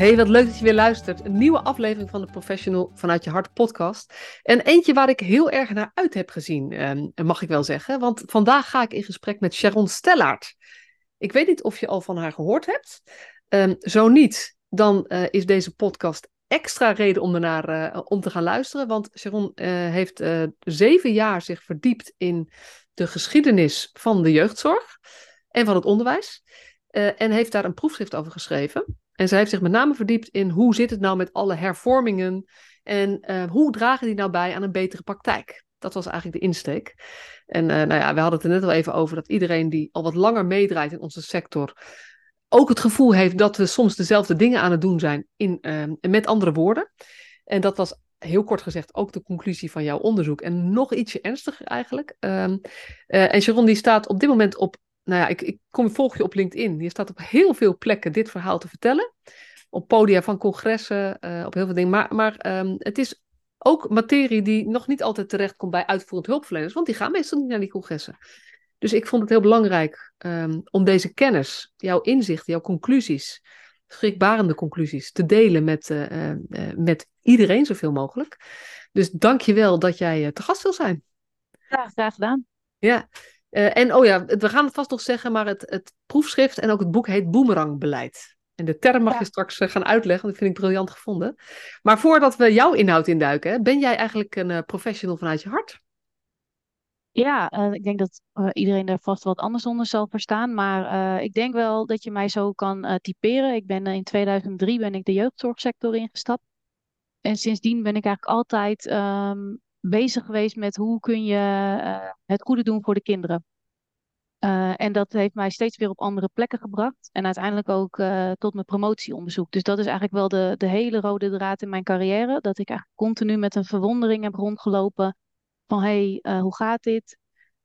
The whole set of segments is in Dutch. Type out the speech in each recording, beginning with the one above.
Hey, wat leuk dat je weer luistert. Een nieuwe aflevering van de Professional vanuit je hart podcast. En eentje waar ik heel erg naar uit heb gezien, eh, mag ik wel zeggen. Want vandaag ga ik in gesprek met Sharon Stellaert. Ik weet niet of je al van haar gehoord hebt. Um, zo niet, dan uh, is deze podcast extra reden om ernaar uh, om te gaan luisteren. Want Sharon uh, heeft zeven jaar zich verdiept in de geschiedenis van de jeugdzorg en van het onderwijs. en heeft daar een proefschrift over geschreven. En zij heeft zich met name verdiept in hoe zit het nou met alle hervormingen en uh, hoe dragen die nou bij aan een betere praktijk. Dat was eigenlijk de insteek. En uh, nou ja, we hadden het er net al even over dat iedereen die al wat langer meedraait in onze sector ook het gevoel heeft dat we soms dezelfde dingen aan het doen zijn in, uh, met andere woorden. En dat was heel kort gezegd ook de conclusie van jouw onderzoek. En nog ietsje ernstiger eigenlijk. Um, en Sharon die staat op dit moment op nou ja, ik, ik kom, volg je op LinkedIn. Je staat op heel veel plekken dit verhaal te vertellen. Op podia van congressen, uh, op heel veel dingen. Maar, maar um, het is ook materie die nog niet altijd terecht komt bij uitvoerend hulpverleners, want die gaan meestal niet naar die congressen. Dus ik vond het heel belangrijk um, om deze kennis, jouw inzicht, jouw conclusies, schrikbarende conclusies, te delen met, uh, uh, met iedereen zoveel mogelijk. Dus dank je wel dat jij te gast wil zijn. Ja, graag gedaan. Ja, uh, en oh ja, we gaan het vast nog zeggen, maar het, het proefschrift en ook het boek heet Boemerangbeleid. En de term mag ja. je straks uh, gaan uitleggen, want dat vind ik briljant gevonden. Maar voordat we jouw inhoud induiken, ben jij eigenlijk een uh, professional vanuit je hart? Ja, ik denk dat iedereen daar vast wat anders onder zal verstaan. Maar ik denk wel dat je mij zo kan typeren. Ik ben in 2003 ben ik de jeugdzorgsector ingestapt. En sindsdien ben ik eigenlijk altijd um, bezig geweest met hoe kun je uh, het goede doen voor de kinderen. Uh, en dat heeft mij steeds weer op andere plekken gebracht. En uiteindelijk ook uh, tot mijn promotieonderzoek. Dus dat is eigenlijk wel de, de hele rode draad in mijn carrière. Dat ik eigenlijk continu met een verwondering heb rondgelopen. Van hé, hey, hoe gaat dit?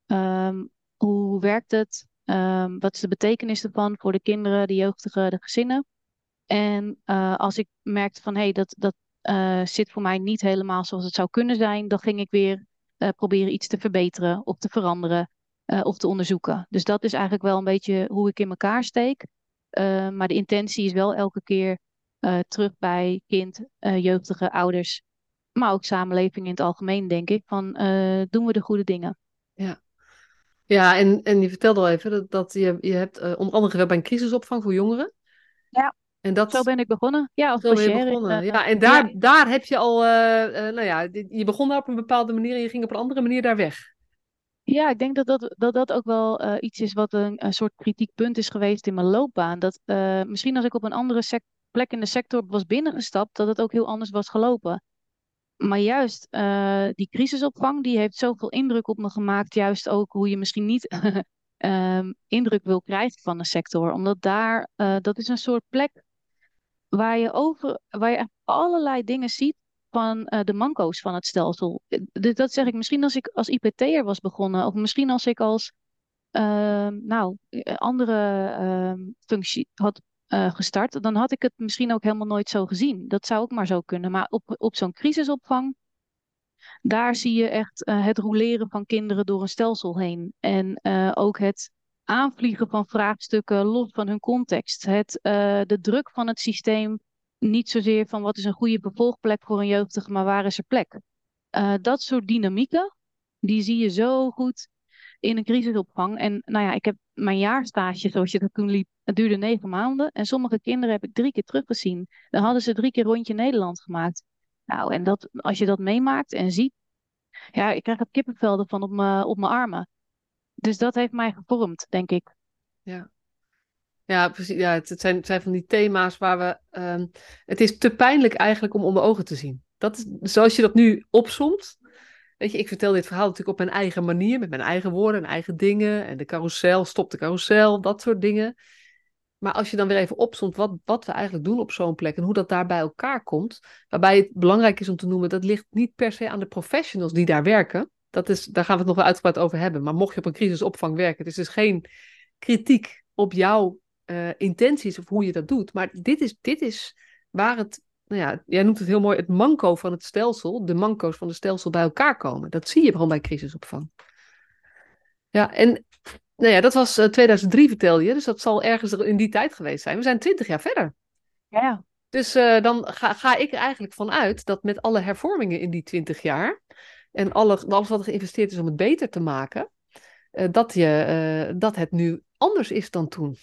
Um, hoe werkt het? Um, wat is de betekenis ervan voor de kinderen, de jeugdigen, de gezinnen? En als ik merkte van hé, hey, dat, dat uh, zit voor mij niet helemaal zoals het zou kunnen zijn, dan ging ik weer uh, proberen iets te verbeteren of te veranderen uh, of te onderzoeken. Dus dat is eigenlijk wel een beetje hoe ik in elkaar steek. maar de intentie is wel elke keer terug bij kind, jeugdige ouders, maar ook samenleving in het algemeen, denk ik, van doen we de goede dingen. Ja. Ja, en, en je vertelde al even dat, dat je, je hebt onder andere bij een crisisopvang voor jongeren. Ja. En dat... Zo ben ik begonnen. Ja, of Zo ben je begonnen. Uh, ja, en daar, ja. daar heb je al, uh, uh, nou ja, je begon daar op een bepaalde manier en je ging op een andere manier daar weg. Ja, ik denk dat dat, dat, dat ook wel iets is wat een, een soort kritiek punt is geweest in mijn loopbaan. Dat misschien als ik op een andere plek in de sector was binnengestapt, dat het ook heel anders was gelopen. Maar juist die crisisopvang, die heeft zoveel indruk op me gemaakt. Juist ook hoe je misschien niet um, indruk wil krijgen van de sector. Omdat daar, dat is een soort plek waar je, over, waar je allerlei dingen ziet van uh, de manco's van het stelsel. Dus dat zeg ik misschien als ik als IPT'er was begonnen, of misschien als ik als uh, nou, eh, andere uh, functie had gestart, dan had ik het misschien ook helemaal nooit zo gezien. Dat zou ook maar zo kunnen. Maar op, op zo'n crisisopvang, daar zie je echt het roleren van kinderen door een stelsel heen. En ook het aanvliegen van vraagstukken los van hun context. Het, uh, de druk van het systeem, niet zozeer van wat is een goede bevolkplek voor een jeugdige, maar waar is er plek? Uh, dat soort dynamieken, die zie je zo goed in een crisisopvang. En nou ja, ik heb mijn jaarstage, zoals je dat toen liep, het duurde negen maanden. En sommige kinderen heb ik drie keer teruggezien. Dan hadden ze drie keer rondje Nederland gemaakt. Nou, en dat, als je dat meemaakt en ziet, ja, ik krijg het kippenvelden van op op mijn armen. Dus dat heeft mij gevormd, denk ik. Ja. Ja, precies. Ja, het, zijn, zijn van die thema's waar we. Um, het is te pijnlijk eigenlijk om onder ogen te zien. Dat is zoals je dat nu opsomt. Weet je, ik vertel dit verhaal natuurlijk op mijn eigen manier, met mijn eigen woorden en eigen dingen. En de carousel, stop de carousel, dat soort dingen. Maar als je dan weer even opsomt wat, wat we eigenlijk doen op zo'n plek en hoe dat daar bij elkaar komt. Waarbij het belangrijk is om te noemen, dat ligt niet per se aan de professionals die daar werken. Dat is, daar gaan we het nog wel uitgebreid over hebben. Maar mocht je op een crisisopvang werken, het is dus geen kritiek op jouw uh, intenties of hoe je dat doet. Maar dit is, dit is waar het, nou ja, jij noemt het heel mooi, het manco van het stelsel, de manco's van het stelsel bij elkaar komen. Dat zie je gewoon bij crisisopvang. Ja, en nou ja, dat was uh, 2003 vertel je, dus dat zal ergens in die tijd geweest zijn. We zijn twintig jaar verder. Ja. Dus uh, dan ga, ga ik er eigenlijk vanuit dat met alle hervormingen in die twintig jaar en alle, alles wat er geïnvesteerd is om het beter te maken, uh, dat, je, dat het nu anders is dan toen.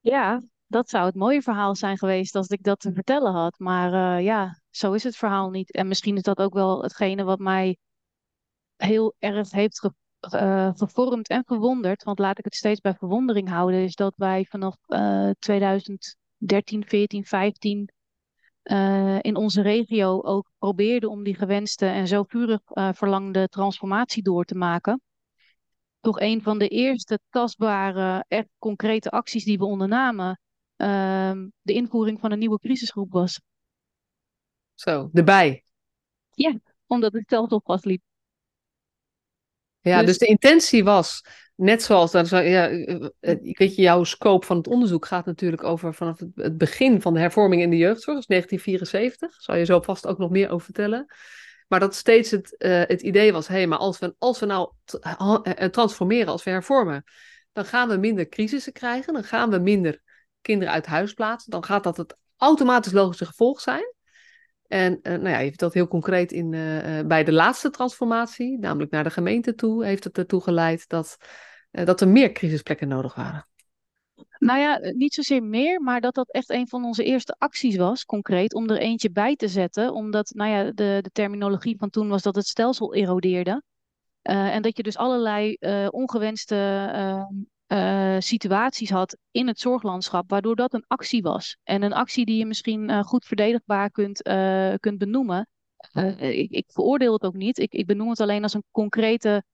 Ja, dat zou het mooie verhaal zijn geweest als ik dat te vertellen had. Maar uh, ja, zo is het verhaal niet. En misschien is dat ook wel hetgene wat mij heel erg heeft ge gevormd en verwonderd. Want laat ik het steeds bij verwondering houden. Is dat wij vanaf uh, 2013, 14, 15 in onze regio ook probeerden om die gewenste en zo vurig verlangde transformatie door te maken toch een van de eerste tastbare, echt concrete acties die we ondernamen, uh, de invoering van een nieuwe crisisgroep was. Zo, erbij. Ja, omdat het stelsel vastliep. Ja, dus, dus de intentie was, net zoals, dat, ja, ik weet je, jouw scope van het onderzoek gaat natuurlijk over vanaf het begin van de hervorming in de jeugdzorg, dus 1974. Zal je zo vast ook nog meer over vertellen. Maar dat steeds het, uh, het idee was, hé, hey, maar als we, als we nou transformeren, als we hervormen, dan gaan we minder crisissen krijgen, dan gaan we minder kinderen uit huis plaatsen, dan gaat dat het automatisch logische gevolg zijn. En uh, nou ja, je vertelt heel concreet in, bij de laatste transformatie, namelijk naar de gemeente toe, heeft het ertoe geleid dat, dat er meer crisisplekken nodig waren. Nou ja, eh, niet zozeer meer, maar dat dat echt een van onze eerste acties was, concreet, om er eentje bij te zetten. Omdat, nou ja, de, de terminologie van toen was dat het stelsel erodeerde. En dat je dus allerlei ongewenste uh, situaties had in het zorglandschap, waardoor dat een actie was. En een actie die je misschien goed verdedigbaar kunt, kunt benoemen. Ik, ik, veroordeel het ook niet. Ik, ik benoem het alleen als een concrete,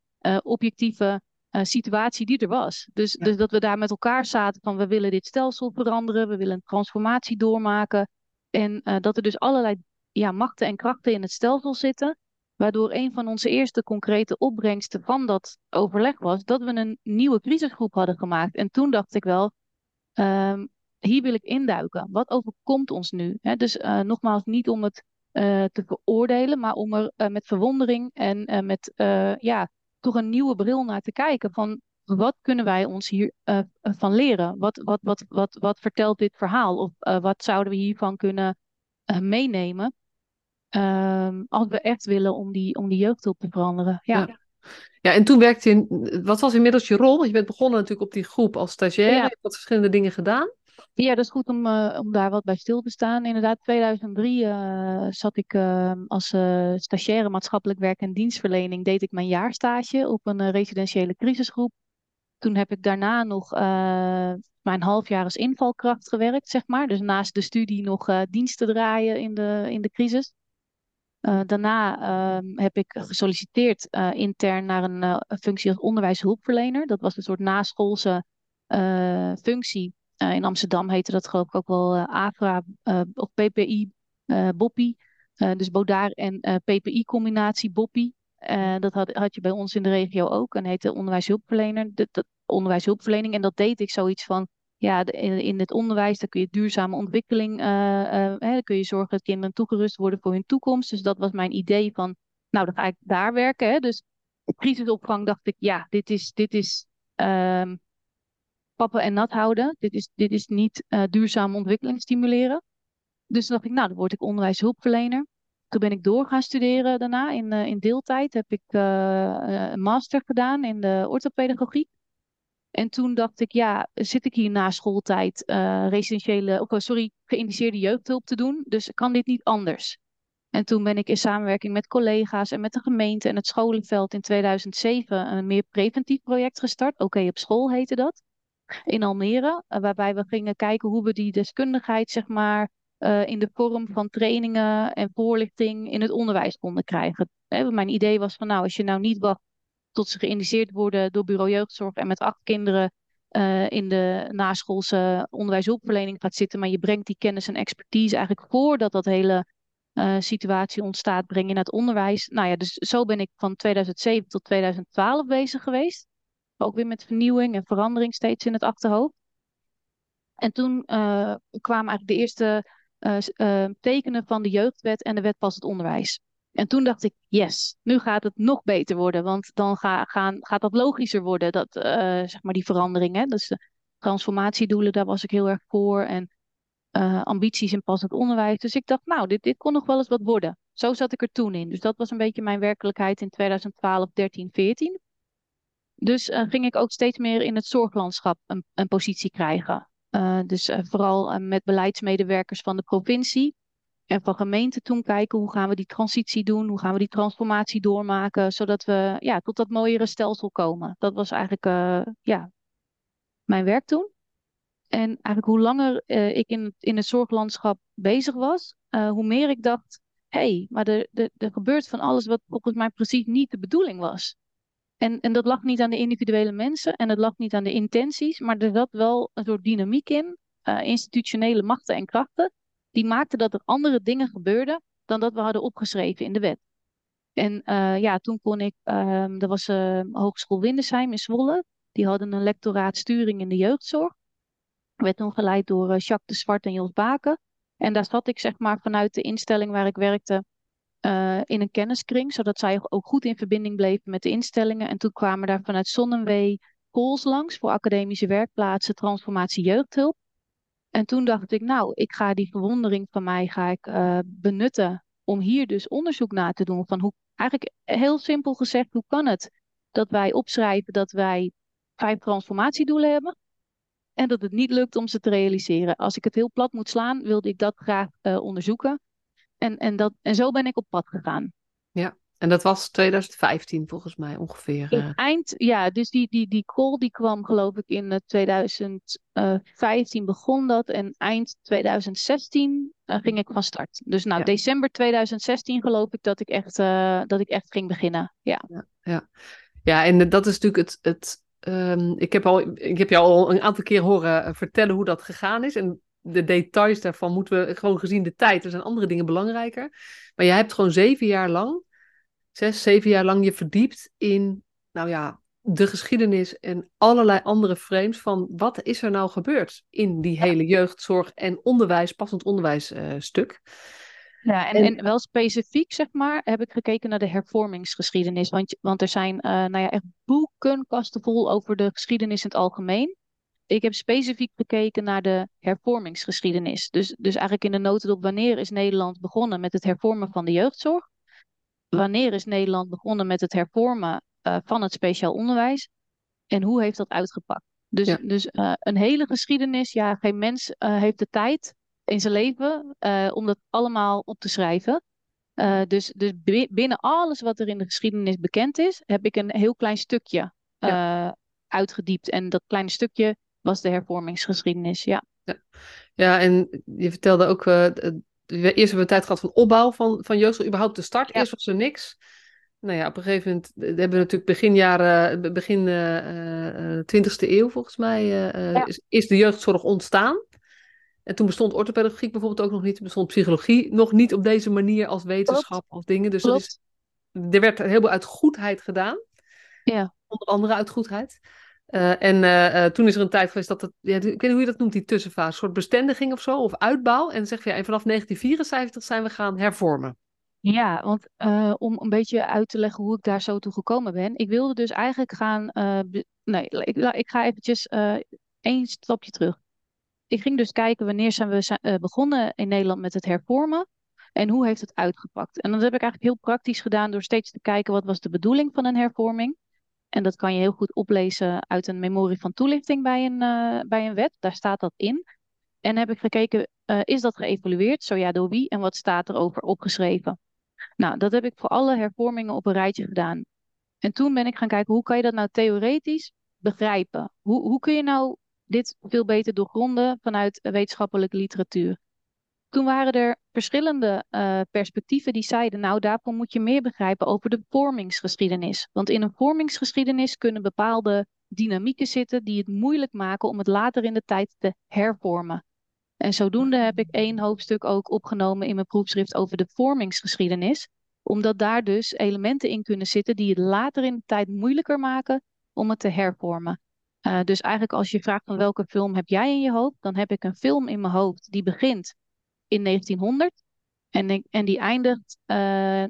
objectieve situatie die er was. Dus, dus dat we daar met elkaar zaten van we willen dit stelsel veranderen, we willen een transformatie doormaken. En dat er dus allerlei ja, machten en krachten in het stelsel zitten. Waardoor een van onze eerste concrete opbrengsten van dat overleg was dat we een nieuwe crisisgroep hadden gemaakt. En toen dacht ik wel, um, hier wil ik induiken. Wat overkomt ons nu? Dus uh, nogmaals, niet om het te veroordelen, maar om er met verwondering en met ja, toch een nieuwe bril naar te kijken. Van wat kunnen wij ons hier uh, van leren? Wat, wat, wat, wat, wat vertelt dit verhaal? Of wat zouden we hiervan kunnen meenemen? Ehm, als we echt willen om die, om die jeugdhulp te veranderen. Ja. ja. ja. en toen werkte je, wat was inmiddels je rol? Want je bent begonnen natuurlijk op die groep als stagiair. Ja. Je hebt wat verschillende dingen gedaan. Ja, dat is goed om, uh, om daar wat bij stil te staan. Inderdaad, 2003 uh, zat ik uh, als stagiaire maatschappelijk werk en dienstverlening. Deed ik mijn jaarstage op een residentiële crisisgroep. Toen heb ik daarna nog mijn halfjaar als invalkracht gewerkt, zeg maar. Dus naast de studie nog diensten draaien in de, in de crisis. Daarna ehm, heb ik gesolliciteerd intern naar een functie als onderwijshulpverlener. Dat was een soort naschoolse functie in Amsterdam heette dat geloof ik ook wel uh, of PPI Boppie. dus Bodaar en PPI-combinatie Boppie. dat had, had je bij ons in de regio ook. En heette onderwijshulpverlener. De, de, onderwijshulpverlening. En dat deed ik zoiets van. Ja, in, het onderwijs dan kun je duurzame ontwikkeling. Hè, dan kun je zorgen dat kinderen toegerust worden voor hun toekomst. Dus dat was mijn idee van. Nou, dan ga ik daar werken. Hè. Dus crisisopvang dacht ik, ja, dit is, dit is um, pappen en nat houden. Dit is, dit is niet uh, duurzame ontwikkeling stimuleren. Dus dacht ik, nou, dan word ik onderwijshulpverlener. Toen ben ik door gaan studeren daarna. In, uh, in deeltijd heb ik uh, een master gedaan in de orthopedagogiek. En toen dacht ik, ja, zit ik hier na schooltijd residentiële, of sorry, geïndiceerde jeugdhulp te doen. Dus kan dit niet anders? En toen ben ik in samenwerking met collega's en met de gemeente en het scholenveld in 2007 een meer preventief project gestart. Oké, op school heette dat in Almere, eh, waarbij we gingen kijken hoe we die deskundigheid, zeg maar, uh, in de vorm van trainingen en voorlichting in het onderwijs konden krijgen. mijn idee was van, nou, als je nou niet wacht tot ze geïndiceerd worden door bureau jeugdzorg en met acht kinderen uh, in de naschoolse onderwijshulpverlening gaat zitten, maar je brengt die kennis en expertise eigenlijk voordat dat hele situatie ontstaat, breng je naar het onderwijs. Nou ja, dus zo ben ik van 2007 tot 2012 bezig geweest. Ook weer met vernieuwing en verandering steeds in het achterhoofd. En toen kwamen eigenlijk de eerste tekenen van de jeugdwet en de wet pas het onderwijs. En toen dacht ik, yes, nu gaat het nog beter worden. Want dan ga, gaan, gaat dat logischer worden, dat, uh, zeg maar die veranderingen. Dus de transformatiedoelen, daar was ik heel erg voor. En uh, ambities in pas het onderwijs. Dus ik dacht, nou, dit, dit kon nog wel eens wat worden. Zo zat ik er toen in. Dus dat was een beetje mijn werkelijkheid in 2012, 13, 14. Dus uh, ging ik ook steeds meer in het zorglandschap een, een positie krijgen. dus vooral met beleidsmedewerkers van de provincie. En van gemeente toen kijken hoe gaan we die transitie doen, hoe gaan we die transformatie doormaken, zodat we ja, tot dat mooiere stelsel komen. Dat was eigenlijk uh, ja, mijn werk toen. En eigenlijk hoe langer uh, ik in, in het zorglandschap bezig was, uh, hoe meer ik dacht, hé, hey, maar er, er, gebeurt van alles wat volgens mij precies niet de bedoeling was. En, en dat lag niet aan de individuele mensen en het lag niet aan de intenties, maar er zat wel een soort dynamiek in, institutionele machten en krachten, die maakte dat er andere dingen gebeurden dan dat we hadden opgeschreven in de wet. En uh, ja, toen kon ik, uh, er was uh, Hogeschool Windesheim in Zwolle, die hadden een lectoraat sturing in de jeugdzorg. Werd toen geleid door uh, Jacques de Zwart en Jos Baken. En daar zat ik zeg maar vanuit de instelling waar ik werkte in een kenniskring, zodat zij ook goed in verbinding bleven met de instellingen. En toen kwamen daar vanuit Zonnewee calls langs voor academische werkplaatsen, transformatie jeugdhulp. En toen dacht ik, nou, ik ga die verwondering van mij ga ik, uh, benutten om hier dus onderzoek naar te doen. Van hoe, eigenlijk heel simpel gezegd, hoe kan het dat wij opschrijven dat wij vijf transformatiedoelen hebben en dat het niet lukt om ze te realiseren. Als ik het heel plat moet slaan, wilde ik dat graag uh, onderzoeken. En, en, dat, en zo ben ik op pad gegaan. Ja, en dat was 2015 volgens mij ongeveer. Uh... Eind, ja, dus die, die, die call die kwam geloof ik in 2015 begon dat. En eind 2016 uh, ging ik van start. Dus nou, ja. december 2016 geloof ik dat ik echt, uh, dat ik echt ging beginnen. Ja, ja, ja. ja en dat is natuurlijk het... het um, ik, heb al, ik heb jou al een aantal keer horen vertellen hoe dat gegaan is. En de details daarvan moeten we gewoon gezien de tijd. Er zijn andere dingen belangrijker. Maar jij hebt gewoon zeven jaar lang zes, zeven jaar lang je verdiept in, nou ja, de geschiedenis en allerlei andere frames van wat is er nou gebeurd in die hele jeugdzorg en onderwijs, passend onderwijs uh, stuk. Ja, en, en, wel specifiek, zeg maar, heb ik gekeken naar de hervormingsgeschiedenis. Want, want er zijn uh, nou ja, echt boekenkasten vol over de geschiedenis in het algemeen. Ik heb specifiek gekeken naar de hervormingsgeschiedenis. Dus, dus eigenlijk in de notendop, wanneer is Nederland begonnen met het hervormen van de jeugdzorg? Wanneer is Nederland begonnen met het hervormen uh, van het speciaal onderwijs en hoe heeft dat uitgepakt? Dus, ja. dus uh, een hele geschiedenis, ja, geen mens uh, heeft de tijd in zijn leven om dat allemaal op te schrijven. dus dus binnen alles wat er in de geschiedenis bekend is, heb ik een heel klein stukje ja. uitgediept. En dat kleine stukje was de hervormingsgeschiedenis, ja. Ja, ja en je vertelde ook eerst hebben we een tijd gehad van opbouw van, van jeugdzorg, überhaupt de start. Eerst was er niks. Nou ja, op een gegeven moment hebben we natuurlijk begin jaren, begin uh, uh, 20e eeuw volgens mij, uh, ja. is, is, de jeugdzorg ontstaan. En toen bestond orthopedagogiek bijvoorbeeld ook nog niet, bestond psychologie nog niet op deze manier als wetenschap of dingen. Dus dat is, er werd heel veel uit goedheid gedaan. Ja. Onder andere uit goedheid. Uh, en uh, toen is er een tijd geweest dat het, ja, ik weet niet hoe je dat noemt, die tussenfase, een soort bestendiging of zo, of uitbouw. En zeg je, ja, en vanaf 1974 zijn we gaan hervormen. Ja, want om een beetje uit te leggen hoe ik daar zo toe gekomen ben. Ik wilde dus eigenlijk gaan, nee, ik, ga eventjes één stapje terug. Ik ging dus kijken wanneer zijn we begonnen in Nederland met het hervormen. En hoe heeft het uitgepakt? En dat heb ik eigenlijk heel praktisch gedaan door steeds te kijken wat was de bedoeling van een hervorming. En dat kan je heel goed oplezen uit een memorie van toelichting bij een, uh, bij een wet. Daar staat dat in. En heb ik gekeken, uh, is dat geëvalueerd? Zo ja, door wie? En wat staat erover opgeschreven? Nou, dat heb ik voor alle hervormingen op een rijtje gedaan. En toen ben ik gaan kijken, hoe kan je dat nou theoretisch begrijpen? Hoe, hoe kun je nou dit veel beter doorgronden vanuit wetenschappelijke literatuur? Toen waren er verschillende uh, perspectieven die zeiden, nou daarvoor moet je meer begrijpen over de vormingsgeschiedenis. Want in een vormingsgeschiedenis kunnen bepaalde dynamieken zitten die het moeilijk maken om het later in de tijd te hervormen. En zodoende heb ik één hoofdstuk ook opgenomen in mijn proefschrift over de vormingsgeschiedenis, omdat daar dus elementen in kunnen zitten die het later in de tijd moeilijker maken om het te hervormen. Uh, dus eigenlijk als je vraagt van welke film heb jij in je hoofd, dan heb ik een film in mijn hoofd die begint in 1900 en, en die eindigt, uh,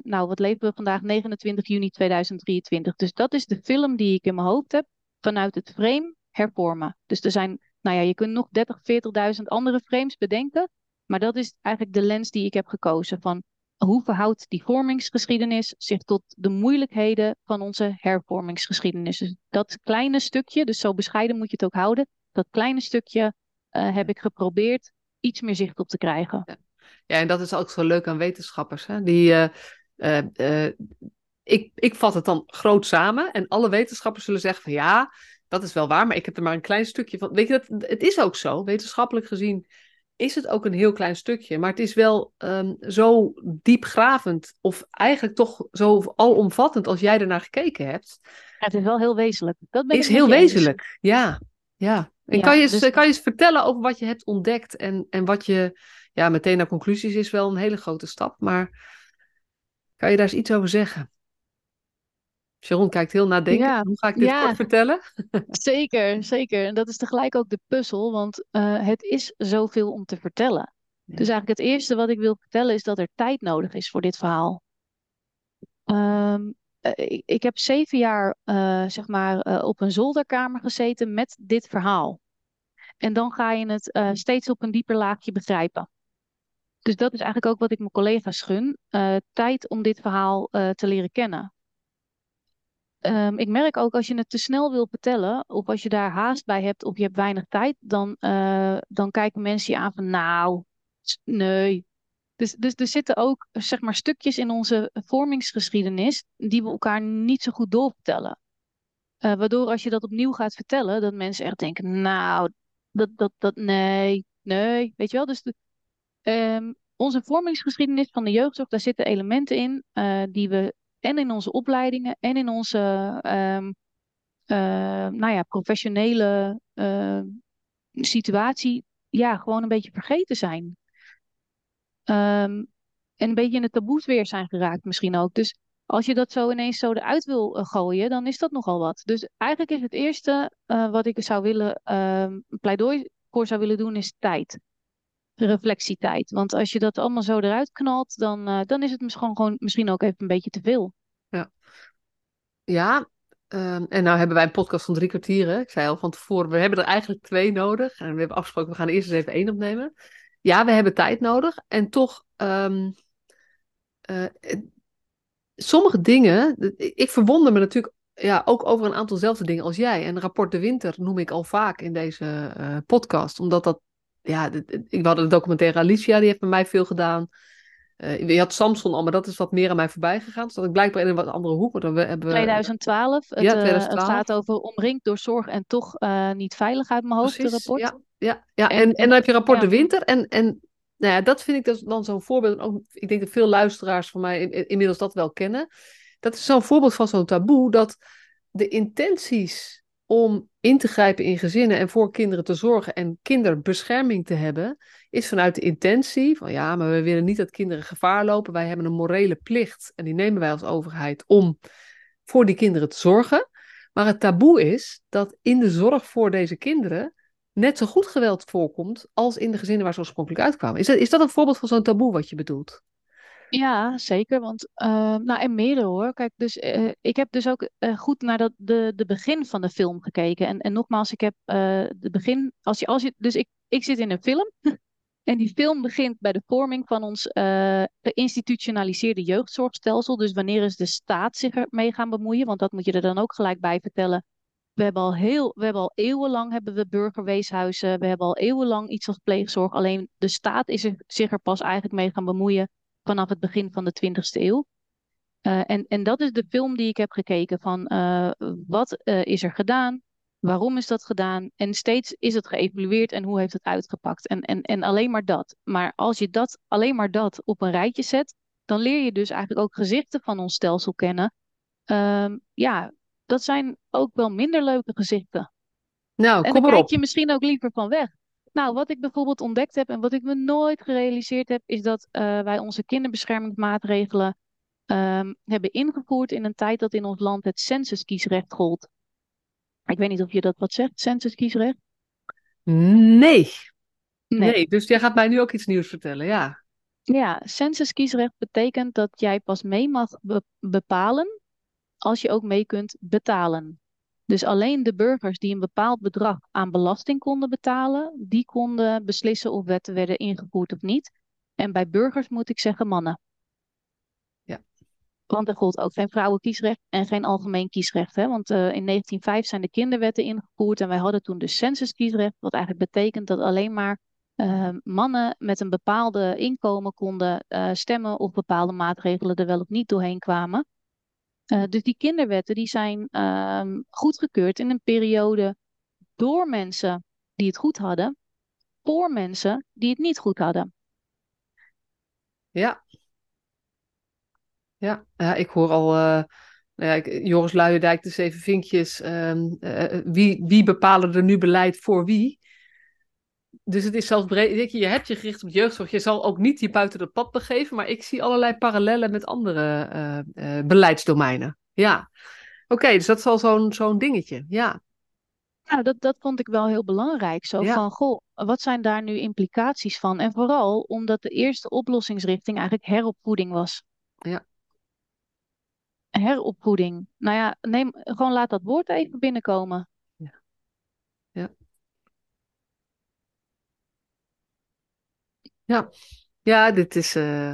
nou wat leven we vandaag, 29 juni 2023. Dus dat is de film die ik in mijn hoofd heb vanuit het frame hervormen. Dus er zijn, nou ja, je kunt nog 30, 40.000 andere frames bedenken, maar dat is eigenlijk de lens die ik heb gekozen van hoe verhoudt die vormingsgeschiedenis zich tot de moeilijkheden van onze hervormingsgeschiedenis. Dus dat kleine stukje, dus zo bescheiden moet je het ook houden, dat kleine stukje uh, heb ik geprobeerd iets meer zicht op te krijgen. Ja. ja, en dat is ook zo leuk aan wetenschappers. Hè? Die, uh, uh, ik, ik vat het dan groot samen en alle wetenschappers zullen zeggen van ja, dat is wel waar, maar ik heb er maar een klein stukje van. Weet je, dat, het is ook zo, wetenschappelijk gezien is het ook een heel klein stukje. Maar het is wel um, zo diepgravend of eigenlijk toch zo alomvattend als jij ernaar gekeken hebt. Ja, het is wel heel wezenlijk. Dat ben is heel wezenlijk, ja. ja. En ja, kan, je eens, dus... kan je eens vertellen over wat je hebt ontdekt en, en wat je, ja, meteen naar conclusies is wel een hele grote stap, maar kan je daar eens iets over zeggen? Sharon kijkt heel nadenkend. Ja, Hoe ga ik dit ja, kort vertellen? zeker, zeker. En dat is tegelijk ook de puzzel, want uh, het is zoveel om te vertellen. Ja. Dus eigenlijk het eerste wat ik wil vertellen is dat er tijd nodig is voor dit verhaal. Um, uh, ik, ik, heb zeven jaar uh, zeg maar, op een zolderkamer gezeten met dit verhaal. En dan ga je het steeds op een dieper laagje begrijpen. Dus dat is eigenlijk ook wat ik mijn collega's gun. tijd om dit verhaal te leren kennen. Um, ik merk ook als je het te snel wil vertellen, of als je daar haast bij hebt, of je hebt weinig tijd, dan, dan kijken mensen je aan van nou, nee. Dus, dus er zitten ook zeg maar, stukjes in onze vormingsgeschiedenis die we elkaar niet zo goed doorvertellen. Waardoor als je dat opnieuw gaat vertellen, dat mensen echt denken, nou, dat, dat, dat, nee, nee, weet je wel. Dus de, um, onze vormingsgeschiedenis van de jeugdzorg, daar zitten elementen in uh, die we en in onze opleidingen en in onze um, uh, nou ja, professionele situatie ja, gewoon een beetje vergeten zijn. En een beetje in het taboes weer zijn geraakt misschien ook. Dus als je dat zo ineens zo eruit wil uh, gooien, dan is dat nogal wat. Dus eigenlijk is het eerste wat ik zou willen, een pleidooi voor zou willen doen, is tijd reflectietijd. Want als je dat allemaal zo eruit knalt, dan, uh, dan is het misschien, gewoon, misschien ook even een beetje te veel. Ja, ja um, en nou hebben wij een podcast van drie kwartieren. Ik zei al van tevoren, we hebben er eigenlijk twee nodig. En we hebben afgesproken, we gaan eerst eens even één opnemen. Ja, we hebben tijd nodig. En toch, uh, sommige dingen, ik verwonder me natuurlijk ja, ook over een aantal zelfde dingen als jij. En rapport de winter noem ik al vaak in deze uh, podcast, omdat dat ja, ik had een documentaire Alicia, die heeft bij mij veel gedaan. Uh, je had Samson al, maar dat is wat meer aan mij voorbij gegaan. Dus dat ik blijkbaar in een wat andere hoek. Maar dan hebben we, 2012. Het, ja, 2012. Het gaat over omringd door zorg en toch uh, niet veilig uit mijn hoofd, Precies, rapport. Ja, ja, ja. En, en, en, dan heb je rapport ja. de winter. En, en nou ja, dat vind ik dus dan zo'n voorbeeld. Ook, ik denk dat veel luisteraars van mij in, inmiddels dat wel kennen. Dat is zo'n voorbeeld van zo'n taboe. Dat de intenties om in te grijpen in gezinnen en voor kinderen te zorgen en kinderbescherming te hebben, is vanuit de intentie van ja, maar we willen niet dat kinderen gevaar lopen. Wij hebben een morele plicht en die nemen wij als overheid om voor die kinderen te zorgen. Maar het taboe is dat in de zorg voor deze kinderen net zo goed geweld voorkomt als in de gezinnen waar ze oorspronkelijk uitkwamen. Is dat, is dat een voorbeeld van zo'n taboe wat je bedoelt? Ja, zeker. Want, uh, nou, en meerdere hoor. Kijk, dus uh, ik heb dus ook uh, goed naar dat, de, de begin van de film gekeken. En, en nogmaals, ik heb de begin. Als je, als je, dus ik, ik zit in een film. en die film begint bij de vorming van ons geïnstitutionaliseerde jeugdzorgstelsel. Dus wanneer is de staat zich ermee gaan bemoeien? Want dat moet je er dan ook gelijk bij vertellen. We hebben al heel, we hebben al eeuwenlang hebben we burgerweeshuizen. We hebben al eeuwenlang iets als pleegzorg. Alleen de staat is er, zich er pas eigenlijk mee gaan bemoeien vanaf het begin van de 20e eeuw. Uh, en, en dat is de film die ik heb gekeken van uh, wat uh, is er gedaan, waarom is dat gedaan en steeds is het geëvalueerd en hoe heeft het uitgepakt en, en, en alleen maar dat. Maar als je dat, alleen maar dat op een rijtje zet, dan leer je dus eigenlijk ook gezichten van ons stelsel kennen. Ehm, ja, dat zijn ook wel minder leuke gezichten. Nou, en kom dan kijk je misschien ook liever van weg. Nou, wat ik bijvoorbeeld ontdekt heb en wat ik me nooit gerealiseerd heb, is dat eh, wij onze kinderbeschermingsmaatregelen ehm, hebben ingevoerd in een tijd dat in ons land het censuskiesrecht gold. Ik weet niet of je dat wat zegt, censuskiesrecht? Nee. Nee. dus jij gaat mij nu ook iets nieuws vertellen, ja. Ja, censuskiesrecht betekent dat jij pas mee mag bepalen als je ook mee kunt betalen. Dus alleen de burgers die een bepaald bedrag aan belasting konden betalen, die konden beslissen of wetten werden ingevoerd of niet. En bij burgers moet ik zeggen mannen. Ja. Want er gold ook geen vrouwenkiesrecht en geen algemeen kiesrecht. Hè? Want uh, in 1905 zijn de kinderwetten ingevoerd en wij hadden toen de censuskiesrecht, wat eigenlijk betekent dat alleen maar uh, mannen met een bepaalde inkomen konden uh, stemmen of bepaalde maatregelen er wel of niet doorheen kwamen. Uh, dus die kinderwetten die zijn um, goedgekeurd in een periode door mensen die het goed hadden, voor mensen die het niet goed hadden. Ja. Ja, ja ik hoor al uh, nou ja, Joris Luijendijk, de zeven vinkjes. Uh, wie, wie bepalen er nu beleid voor wie? Dus het is zelfs breed. Je hebt je gericht op jeugdzorg. Je zal ook niet je buiten het pad begeven. Maar ik zie allerlei parallellen met andere uh, uh, beleidsdomeinen. Ja. Oké, dus dat is al zo'n zo'n dingetje. Ja. Nou, dat, dat vond ik wel heel belangrijk. Zo Ja. van, goh, wat zijn daar nu implicaties van? En vooral omdat de eerste oplossingsrichting eigenlijk heropvoeding was. Ja. Heropvoeding. Nou ja, neem, gewoon laat dat woord even binnenkomen. Ja. Ja. Ja, ja dit is. eh,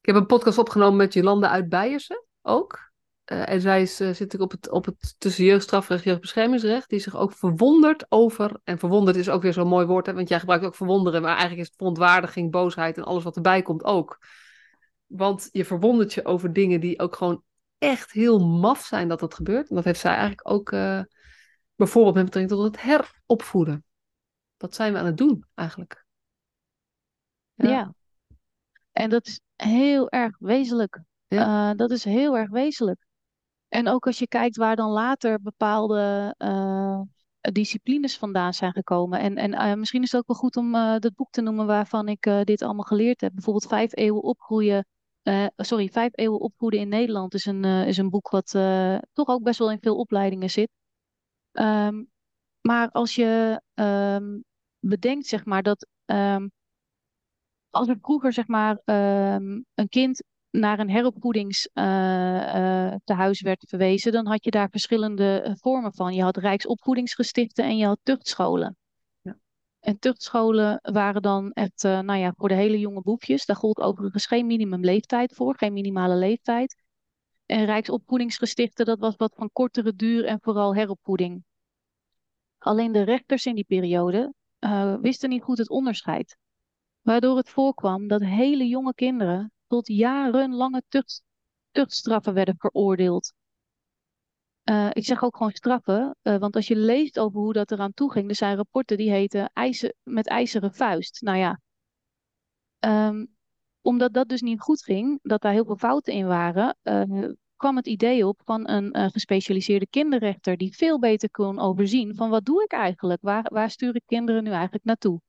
Ik heb een podcast opgenomen met Jolanda uit Beiersen ook. Eh, en zij is, eh, zit ook op het, op het tussen jeugdstrafrecht en jeugdbeschermingsrecht. Die zich ook verwondert over. En verwonderd is ook weer zo'n mooi woord, hè, want jij gebruikt ook verwonderen. Maar eigenlijk is het verontwaardiging, boosheid en alles wat erbij komt ook. Want je verwondert je over dingen die ook gewoon echt heel maf zijn dat dat gebeurt. En dat heeft zij eigenlijk ook bijvoorbeeld met betrekking tot het heropvoeden. Wat zijn we aan het doen eigenlijk? Ja. Ja. En dat is heel erg wezenlijk. Ja. Eh, dat is heel erg wezenlijk. En ook als je kijkt waar dan later bepaalde eh, disciplines vandaan zijn gekomen. En, en eh, misschien is het ook wel goed om dat boek te noemen waarvan ik dit allemaal geleerd heb. Bijvoorbeeld Vijf eeuwen opgroeien. sorry, Vijf eeuwen opvoeden in Nederland is een, is een boek wat toch ook best wel in veel opleidingen zit. Ehm, maar als je ehm, bedenkt, zeg maar, dat ehm, als er vroeger, zeg maar, ehm, een kind naar een heropvoedingstehuis werd verwezen, dan had je daar verschillende eh, vormen van. Je had rijksopvoedingsgestichten en je had tuchtscholen. Ja. En tuchtscholen waren dan echt, eh, nou ja, voor de hele jonge boefjes. Daar gold overigens geen minimumleeftijd voor, geen minimale leeftijd. En rijksopvoedingsgestichten, dat was wat van kortere duur en vooral heropvoeding. Alleen de rechters in die periode eh, wisten niet goed het onderscheid. Waardoor het voorkwam dat hele jonge kinderen tot jarenlange tucht, tuchtstraffen werden veroordeeld. Eh, ik zeg ook gewoon straffen, eh, want als je leest over hoe dat eraan toe ging, er zijn rapporten die heten ijzer, met ijzeren vuist. Nou ja, ehm, omdat dat dus niet goed ging, dat daar heel veel fouten in waren, kwam het idee op van een eh, gespecialiseerde kinderrechter die veel beter kon overzien van wat doe ik eigenlijk? Waar, waar stuur ik kinderen nu eigenlijk naartoe?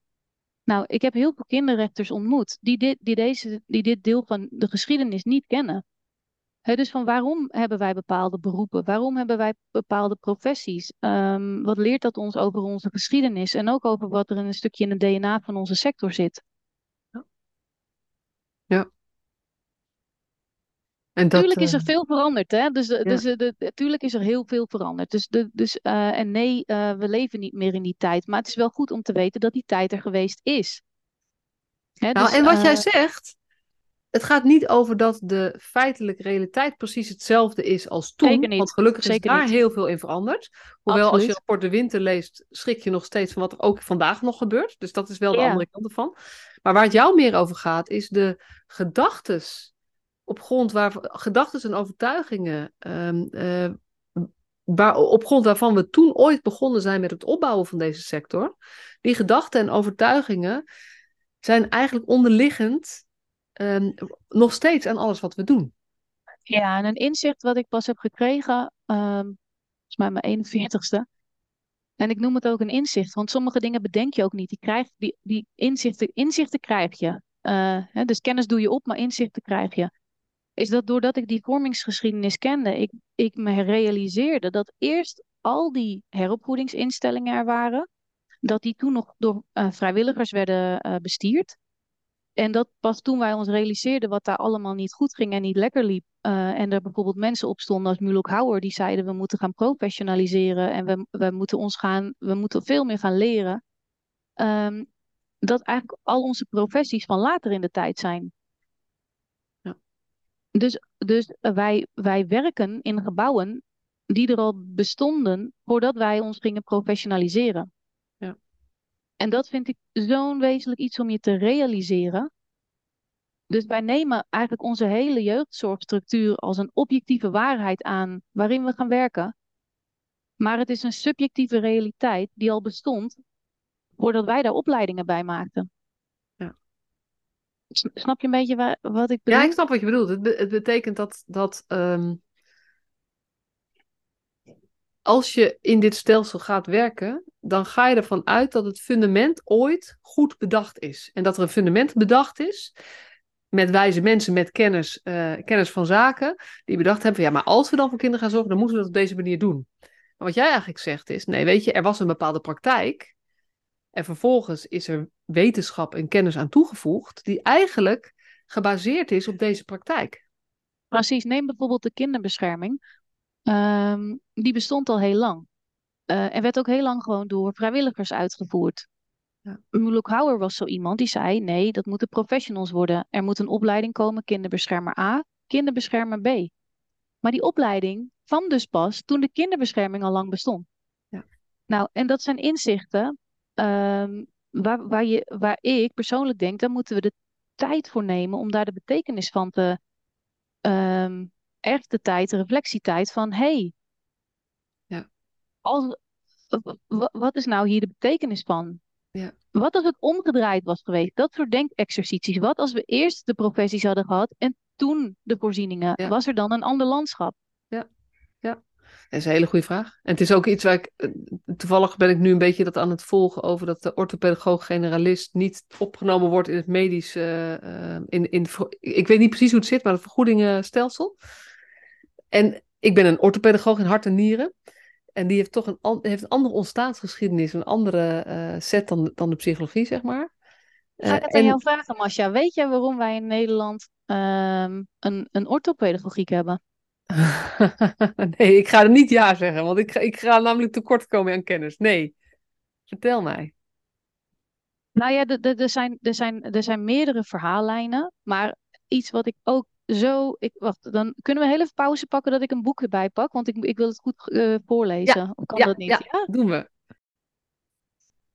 Nou, ik heb heel veel kinderrechters ontmoet die dit, die deze, die dit deel van de geschiedenis niet kennen. Dus van waarom hebben wij bepaalde beroepen? Waarom hebben wij bepaalde professies? Ehm, wat leert dat ons over onze geschiedenis en ook over wat er in een stukje in het DNA van onze sector zit? Ja. En dat, Tuurlijk is er eh, veel veranderd, hè? Dus, Ja. dus de, de- tuurlijk is er heel veel veranderd. Dus, de, dus, eh, en nee, eh, we leven niet meer in die tijd. Maar het is wel goed om te weten dat die tijd er geweest is. Hè, Nou, dus, en wat jij eh, zegt, het gaat niet over dat de feitelijke realiteit precies hetzelfde is als toen. Niet. Want gelukkig Zeker is daar niet. heel veel in veranderd. Hoewel als je rapport De Winter leest, schrik je nog steeds van wat er ook vandaag nog gebeurt. Dus dat is wel de Ja. andere kant ervan. Maar waar het jou meer over gaat, is de gedachtes. Op grond waar gedachtes en overtuigingen. ehm, eh, waar, op grond waarvan we toen ooit begonnen zijn met het opbouwen van deze sector. Die gedachten en overtuigingen zijn eigenlijk onderliggend ehm, nog steeds aan alles wat we doen. Ja, en een inzicht wat ik pas heb gekregen, ehm volgens mij mijn 41ste, En ik noem het ook een inzicht, want sommige dingen bedenk je ook niet. Die, krijg, die, die inzichten, inzichten krijg je. Uh, hè, dus kennis doe je op, maar inzichten krijg je. Is dat doordat ik die vormingsgeschiedenis kende, ik, ik me realiseerde dat eerst al die heropvoedingsinstellingen er waren, dat die toen nog door uh, vrijwilligers werden uh, bestierd. En dat pas toen wij ons realiseerden wat daar allemaal niet goed ging en niet lekker liep. Uh, en er bijvoorbeeld mensen op stonden als Mulok Hauer, die zeiden we moeten gaan professionaliseren en we, we moeten ons gaan, we moeten veel meer gaan leren. Um, dat eigenlijk al onze professies van later in de tijd zijn. Ja. Dus, dus wij, wij werken in gebouwen die er al bestonden voordat wij ons gingen professionaliseren. En dat vind ik zo'n wezenlijk iets om je te realiseren. Dus wij nemen eigenlijk onze hele jeugdzorgstructuur als een objectieve waarheid aan waarin we gaan werken. Maar het is een subjectieve realiteit die al bestond voordat wij daar opleidingen bij maakten. Snap je een beetje waar, wat ik bedoel? Ja, ik snap wat je bedoelt. Het, het betekent dat, dat ehm, als je in dit stelsel gaat werken, dan ga je ervan uit dat het fundament ooit goed bedacht is. En dat er een fundament bedacht is met wijze mensen met kennis, uh, kennis van zaken, die bedacht hebben van ja, maar als we dan voor kinderen gaan zorgen, dan moeten we dat op deze manier doen. Maar wat jij eigenlijk zegt is, nee, weet je, er was een bepaalde praktijk en vervolgens is er wetenschap en kennis aan toegevoegd die eigenlijk gebaseerd is op deze praktijk. Precies, neem bijvoorbeeld de kinderbescherming. Um, die bestond al heel lang. Uh, en werd ook heel lang gewoon door vrijwilligers uitgevoerd. Ja. Muluk Hauer was zo iemand die zei: nee, dat moeten professionals worden. Er moet een opleiding komen, kinderbeschermer A, kinderbeschermer B. Maar die opleiding kwam dus pas toen de kinderbescherming al lang bestond. Ja. Nou, en dat zijn inzichten um, waar, waar, je, waar ik persoonlijk denk, daar moeten we de tijd voor nemen om daar de betekenis van te, um, echt de tijd, de reflectietijd van hey, ja. als, wat is nou hier de betekenis van? Ja. Wat als het omgedraaid was geweest? Dat soort denkexercities. Wat als we eerst de professies hadden gehad en toen de voorzieningen? Was er dan een ander landschap? Dat is een hele goede vraag. En het is ook iets waar ik. Eh, toevallig ben ik nu een beetje dat aan het volgen over dat de orthopedagoog-generalist niet opgenomen wordt in het medisch. Uh, in, in, ik weet niet precies hoe het zit, maar het vergoedingenstelsel. En ik ben een orthopedagoog in hart en nieren. En die heeft toch een, heeft een andere ontstaansgeschiedenis, een andere uh, set dan, dan de psychologie, zeg maar. Ga ik het aan jou vragen, Masja. Weet jij waarom wij in Nederland uh, een, een orthopedagogiek hebben? nee, ik ga er niet ja zeggen, want ik, ik ga namelijk tekort komen aan kennis. Nee, vertel mij. Nou ja, er zijn, er, zijn, er zijn meerdere verhaallijnen, maar iets wat ik ook zo. Ik, wacht, dan kunnen we heel even pauze pakken dat ik een boek erbij pak, want ik, ik wil het goed uh, voorlezen. Ja, of kan ja, dat niet? Ja, ja, doen we.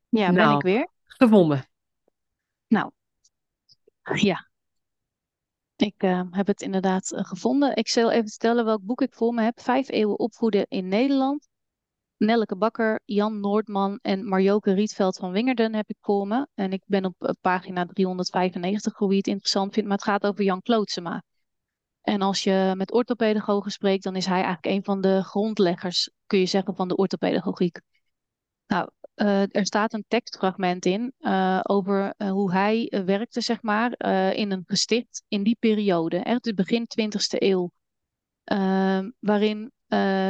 Ja, ben nou, ik weer? Gevonden. Nou, ja. Ik uh, heb het inderdaad uh, gevonden. Ik zal even vertellen welk boek ik voor me heb. Vijf eeuwen opvoeden in Nederland. Nelleke Bakker, Jan Noordman en Marjoke Rietveld van Wingerden heb ik voor me. En ik ben op pagina 395 hoe je het interessant vindt. Maar het gaat over Jan Klootsema. En als je met orthopedagogen spreekt, dan is hij eigenlijk een van de grondleggers, kun je zeggen, van de orthopedagogiek. Nou, uh, er staat een tekstfragment in uh, over uh, hoe hij werkte, zeg maar, in een gesticht in die periode, echt het begin 20e eeuw. Ehm, waarin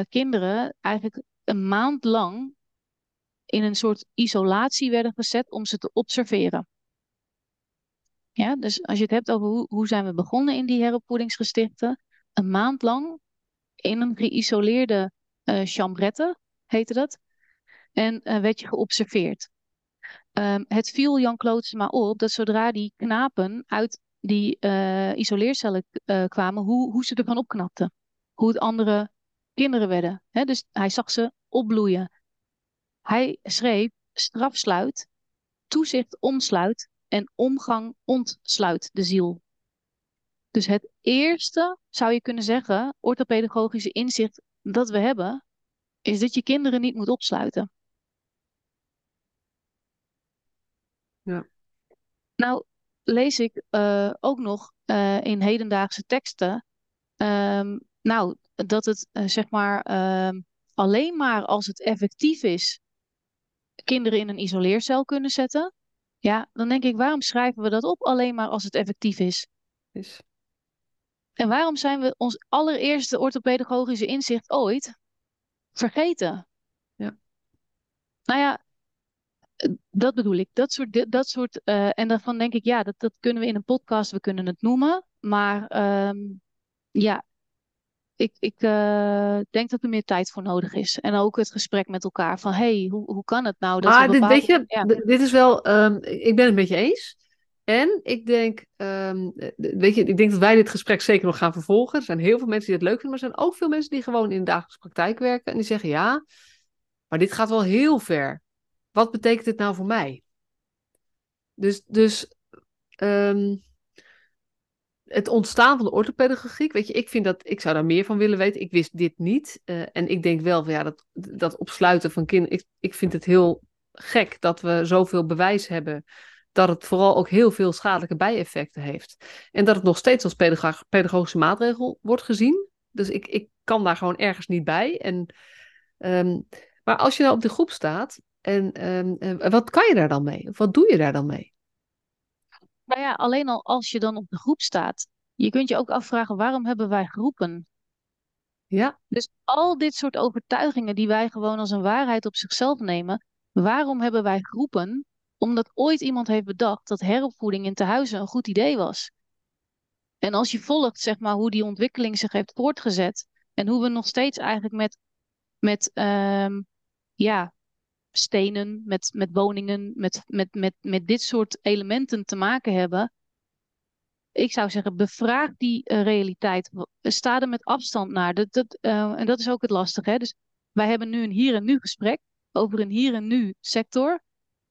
kinderen eigenlijk een maand lang in een soort isolatie werden gezet om ze te observeren. Ja, dus als je het hebt over hoe, hoe zijn we begonnen in die heropvoedingsgestichten, een maand lang in een geïsoleerde chambrette, heette dat, en uh, werd je geobserveerd. Um, het viel Jan Klootsema op dat zodra die knapen uit die uh, isoleercellen kwamen, hoe, hoe ze ervan opknapten. Hoe het andere kinderen werden. Dus hij zag ze opbloeien. Hij schreef strafsluit, toezicht omsluit en omgang ontsluit de ziel. Dus het eerste, zou je kunnen zeggen, orthopedagogische inzicht dat we hebben, is dat je kinderen niet moet opsluiten. Ja. Nou, lees ik uh, ook nog uh, in hedendaagse teksten, um, nou, dat het uh, zeg maar um, alleen maar als het effectief is kinderen in een isoleercel kunnen zetten. Ja, dan denk ik, waarom schrijven we dat op alleen maar als het effectief is? is. En waarom zijn we ons allereerste orthopedagogische inzicht ooit vergeten? Ja. Nou ja, dat bedoel ik. Dat soort, dat soort uh, en daarvan denk ik, ja, dat, dat kunnen we in een podcast, we kunnen het noemen. Maar um, ja, ik, ik uh, denk dat er meer tijd voor nodig is. En ook het gesprek met elkaar van, hey, hoe, hoe kan het nou? Dat ah, dit, weet je, ja. dit is wel, um, ik ben het met je eens. En ik denk, um, weet je, ik denk dat wij dit gesprek zeker nog gaan vervolgen. Er zijn heel veel mensen die het leuk vinden, maar er zijn ook veel mensen die gewoon in de dagelijkse praktijk werken. En die zeggen, ja, maar dit gaat wel heel ver. Wat betekent dit nou voor mij? Dus, dus um, het ontstaan van de orthopedagogiek, weet je, ik vind dat, ik zou daar meer van willen weten. Ik wist dit niet. Uh, en ik denk wel van ja, dat, dat opsluiten van kinderen, ik, ik vind het heel gek dat we zoveel bewijs hebben dat het vooral ook heel veel schadelijke bijeffecten heeft. En dat het nog steeds als pedago pedagogische maatregel wordt gezien. Dus ik, ik kan daar gewoon ergens niet bij. En, um, maar als je nou op de groep staat, en um, wat kan je daar dan mee? Of wat doe je daar dan mee? Nou ja, alleen al als je dan op de groep staat. Je kunt je ook afvragen, waarom hebben wij groepen? Ja. Dus al dit soort overtuigingen die wij gewoon als een waarheid op zichzelf nemen. Waarom hebben wij groepen? Omdat ooit iemand heeft bedacht dat heropvoeding in tehuizen een goed idee was. En als je volgt, zeg maar, hoe die ontwikkeling zich heeft voortgezet. En hoe we nog steeds eigenlijk met, met um, ja, stenen, met, met woningen, met, met, met, met dit soort elementen te maken hebben. Ik zou zeggen, bevraag die uh, realiteit. Sta er met afstand naar. Dat, dat, uh, en dat is ook het lastige. Hè? Dus wij hebben nu een hier en nu gesprek over een hier en nu sector.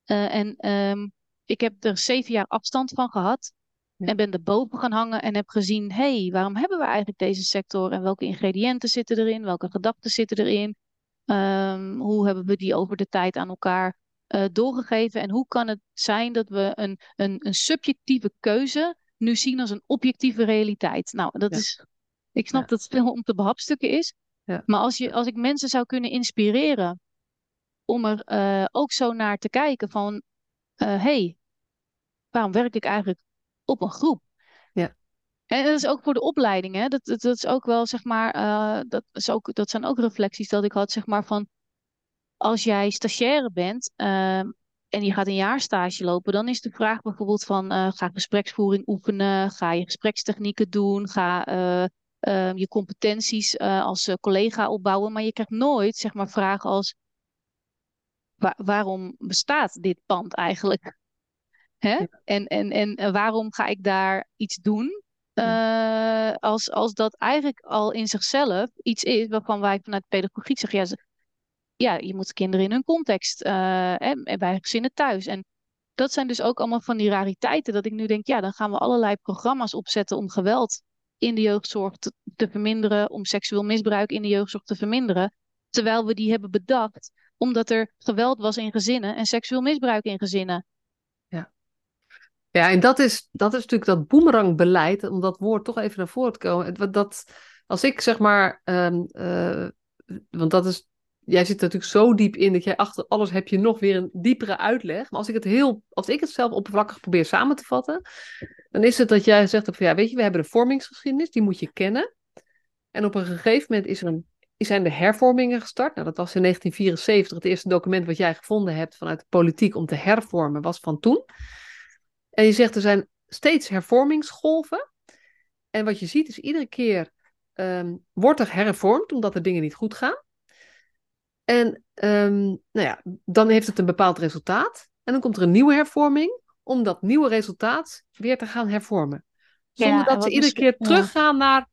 Uh, en um, ik heb er zeven jaar afstand van gehad. Ja. En ben erboven gaan hangen en heb gezien, hé, hey, waarom hebben we eigenlijk deze sector en welke ingrediënten zitten erin, welke gedachten zitten erin, Um, hoe hebben we die over de tijd aan elkaar uh, doorgegeven? En hoe kan het zijn dat we een, een, een subjectieve keuze nu zien als een objectieve realiteit? Nou, dat ja. is. Ik snap ja. dat het veel om te behapstukken is. Ja. Maar als, je, als ik mensen zou kunnen inspireren om er uh, ook zo naar te kijken van... hé, uh, hey, waarom werk ik eigenlijk op een groep? En dat is ook voor de opleiding, hè? Dat, dat, dat is ook wel, zeg maar, uh, dat, is ook, dat zijn ook reflecties dat ik had, zeg maar, van als jij stagiaire bent uh, en je gaat een jaarstage lopen, dan is de vraag bijvoorbeeld van, uh, ga gespreksvoering oefenen, ga je gesprekstechnieken doen, ga ehm, je competenties als collega opbouwen, maar je krijgt nooit, zeg maar, vragen als, wa waarom bestaat dit pand eigenlijk? Hè? En, en, en waarom ga ik daar iets doen? Uh, als, als dat eigenlijk al in zichzelf iets is waarvan wij vanuit pedagogiek zeggen, ja, ja je moet kinderen in hun context uh, en bij gezinnen thuis. En dat zijn dus ook allemaal van die rariteiten dat ik nu denk, ja, dan gaan we allerlei programma's opzetten om geweld in de jeugdzorg te verminderen, om seksueel misbruik in de jeugdzorg te verminderen. Terwijl we die hebben bedacht omdat er geweld was in gezinnen en seksueel misbruik in gezinnen. Ja, en dat is, dat is natuurlijk dat boemerangbeleid, om dat woord toch even naar voren te komen. Dat, als ik zeg maar, um, want dat is, jij zit er natuurlijk zo diep in dat jij achter alles heb je nog weer een diepere uitleg. Maar als ik het heel, als ik het zelf oppervlakkig probeer samen te vatten, dan is het dat jij zegt van ja, weet je, we hebben de vormingsgeschiedenis, die moet je kennen. En op een gegeven moment is er een, zijn de hervormingen gestart. Nou, dat was in 1974 het eerste document wat jij gevonden hebt vanuit de politiek om te hervormen, was van toen. En je zegt er zijn steeds hervormingsgolven. En wat je ziet is iedere keer um, wordt er hervormd omdat er dingen niet goed gaan. En um, nou ja, dan heeft het een bepaald resultaat. En dan komt er een nieuwe hervorming om dat nieuwe resultaat weer te gaan hervormen. Zonder ja, dat ze iedere keer ja. teruggaan naar.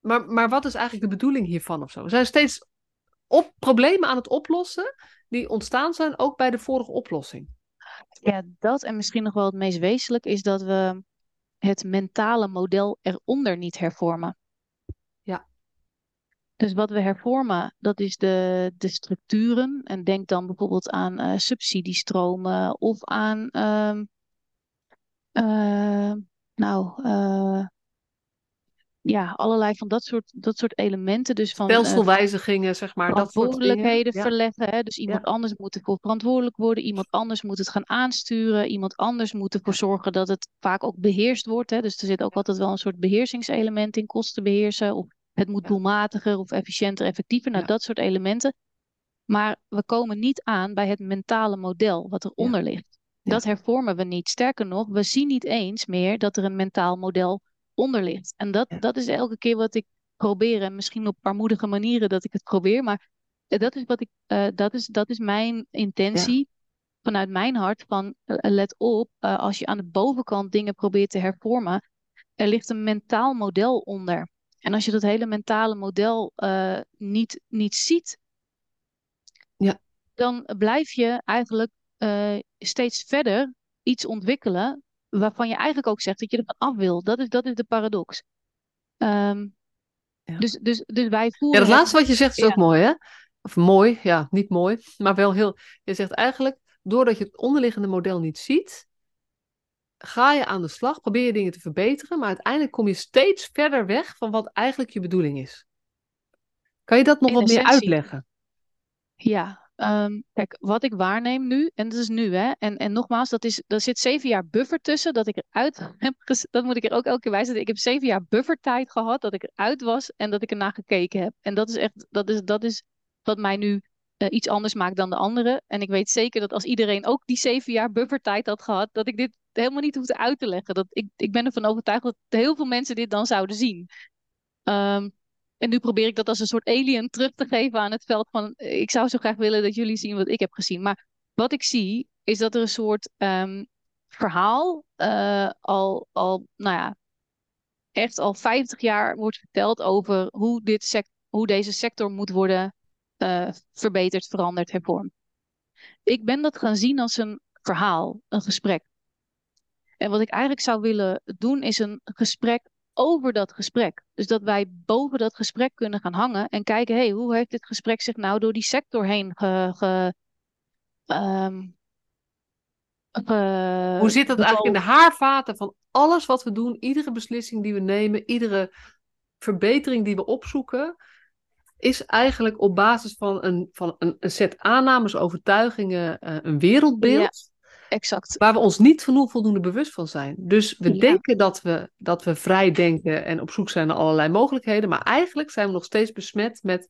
Maar, maar wat is eigenlijk de bedoeling hiervan of zo? We zijn steeds op problemen aan het oplossen die ontstaan zijn ook bij de vorige oplossing. Ja, dat en misschien nog wel het meest wezenlijk is dat we het mentale model eronder niet hervormen. Ja. Dus wat we hervormen, dat is de, de structuren. En denk dan bijvoorbeeld aan uh, subsidiestromen of aan, uh, uh, nou, ja, allerlei van dat soort, dat soort elementen. Dus van, Stelselwijzigingen, zeg maar. Dat verantwoordelijkheden verleggen. Hè? Dus iemand anders moet ervoor verantwoordelijk worden. Iemand anders moet het gaan aansturen. Iemand anders moet ervoor zorgen dat het vaak ook beheerst wordt. Hè? Dus er zit ook altijd wel een soort beheersingselement in. Kosten beheersen. Of het moet doelmatiger of efficiënter, effectiever. Nou, dat soort elementen. Maar we komen niet aan bij het mentale model wat eronder ligt. Dat hervormen we niet. Sterker nog, we zien niet eens meer dat er een mentaal model onder ligt. En dat, dat is elke keer wat ik probeer. En misschien op armoedige manieren dat ik het probeer. Maar dat is, wat ik, uh, dat is, dat is mijn intentie. Vanuit mijn hart van uh, let op, uh, als je aan de bovenkant dingen probeert te hervormen, er ligt een mentaal model onder. En als je dat hele mentale model niet, niet ziet, ja. dan blijf je eigenlijk steeds verder iets ontwikkelen waarvan je eigenlijk ook zegt dat je ervan af wil. Dat is, dat is de paradox. Ehm, ja. dus, dus, dus wij voelen. Ja, het laatste wat je zegt is ook mooi, hè? Of mooi, ja, niet mooi, maar wel heel. Je zegt eigenlijk, doordat je het onderliggende model niet ziet, ga je aan de slag, probeer je dingen te verbeteren, maar uiteindelijk kom je steeds verder weg van wat eigenlijk je bedoeling is. Kan je dat nog wat meer uitleggen? Ja, Um, kijk, wat ik waarneem nu, en dat is nu, hè, en, en nogmaals, dat is, er zit zeven jaar buffer tussen dat ik eruit heb, dat moet ik er ook elke keer bij zetten. Ik heb zeven jaar buffertijd gehad dat ik eruit was en dat ik ernaar gekeken heb. En dat is echt, dat is, dat is wat mij nu uh, iets anders maakt dan de anderen. En ik weet zeker dat als iedereen ook die zeven jaar buffertijd had gehad, dat ik dit helemaal niet hoefde uit te leggen. Dat ik, ik ben ervan overtuigd dat heel veel mensen dit dan zouden zien. Um, en nu probeer ik dat als een soort alien terug te geven aan het veld van ik zou zo graag willen dat jullie zien wat ik heb gezien. Maar wat ik zie is dat er een soort um, verhaal uh, al, al, nou ja, echt al 50 jaar wordt verteld over hoe, dit sect hoe deze sector moet worden uh, verbeterd, veranderd, hervormd. Ik ben dat gaan zien als een verhaal, een gesprek. En wat ik eigenlijk zou willen doen is een gesprek over dat gesprek. Dus dat wij boven dat gesprek kunnen gaan hangen en kijken, hey, hoe heeft dit gesprek zich nou door die sector heen ge, ge, um, hoe zit dat eigenlijk in de haarvaten van alles wat we doen, iedere beslissing die we nemen, iedere verbetering die we opzoeken, is eigenlijk op basis van een, van een, een set aannames, overtuigingen, uh, een wereldbeeld exact. Waar we ons niet genoeg voldoende bewust van zijn. Dus we denken dat we, dat we vrij denken en op zoek zijn naar allerlei mogelijkheden. Maar eigenlijk zijn we nog steeds besmet met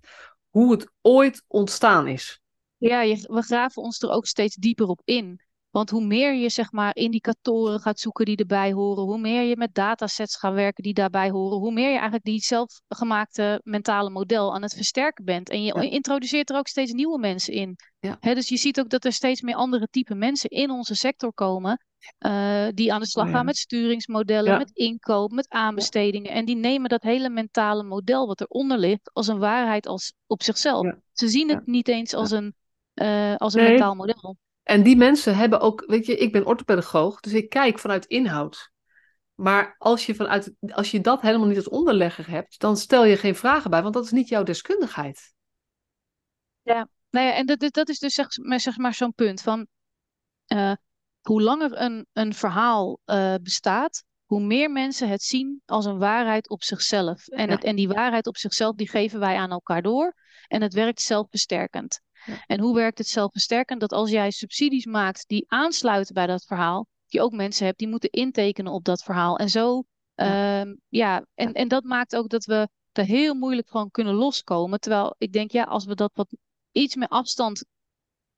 hoe het ooit ontstaan is. Ja, we graven ons er ook steeds dieper op in. Want hoe meer je zeg maar indicatoren gaat zoeken die erbij horen, hoe meer je met datasets gaat werken die daarbij horen, hoe meer je eigenlijk die zelfgemaakte mentale model aan het versterken bent. En je introduceert er ook steeds nieuwe mensen in. Ja. dus je ziet ook dat er steeds meer andere type mensen in onze sector komen. Uh, die aan de slag gaan met sturingsmodellen, met inkoop, met aanbestedingen. En die nemen dat hele mentale model wat eronder ligt als een waarheid als op zichzelf. Ze zien het niet eens als een, uh, als een mentaal model. En die mensen hebben ook, weet je, ik ben orthopedagoog, dus ik kijk vanuit inhoud. Maar als je, vanuit, als je dat helemaal niet als onderlegger hebt, dan stel je geen vragen bij, want dat is niet jouw deskundigheid. Ja, nou ja en dat, dat is dus zeg, zeg maar zo'n punt van uh, hoe langer een, een verhaal uh, bestaat, hoe meer mensen het zien als een waarheid op zichzelf. En, het, en die waarheid op zichzelf, die geven wij aan elkaar door. En het werkt zelfversterkend. En hoe werkt het zelfversterkend? Dat als jij subsidies maakt die aansluiten bij dat verhaal, je ook mensen hebt die moeten intekenen op dat verhaal. En zo, ja, ehm, ja en, en dat maakt ook dat we er heel moeilijk van kunnen loskomen. Terwijl ik denk, ja, als we dat wat iets meer afstand,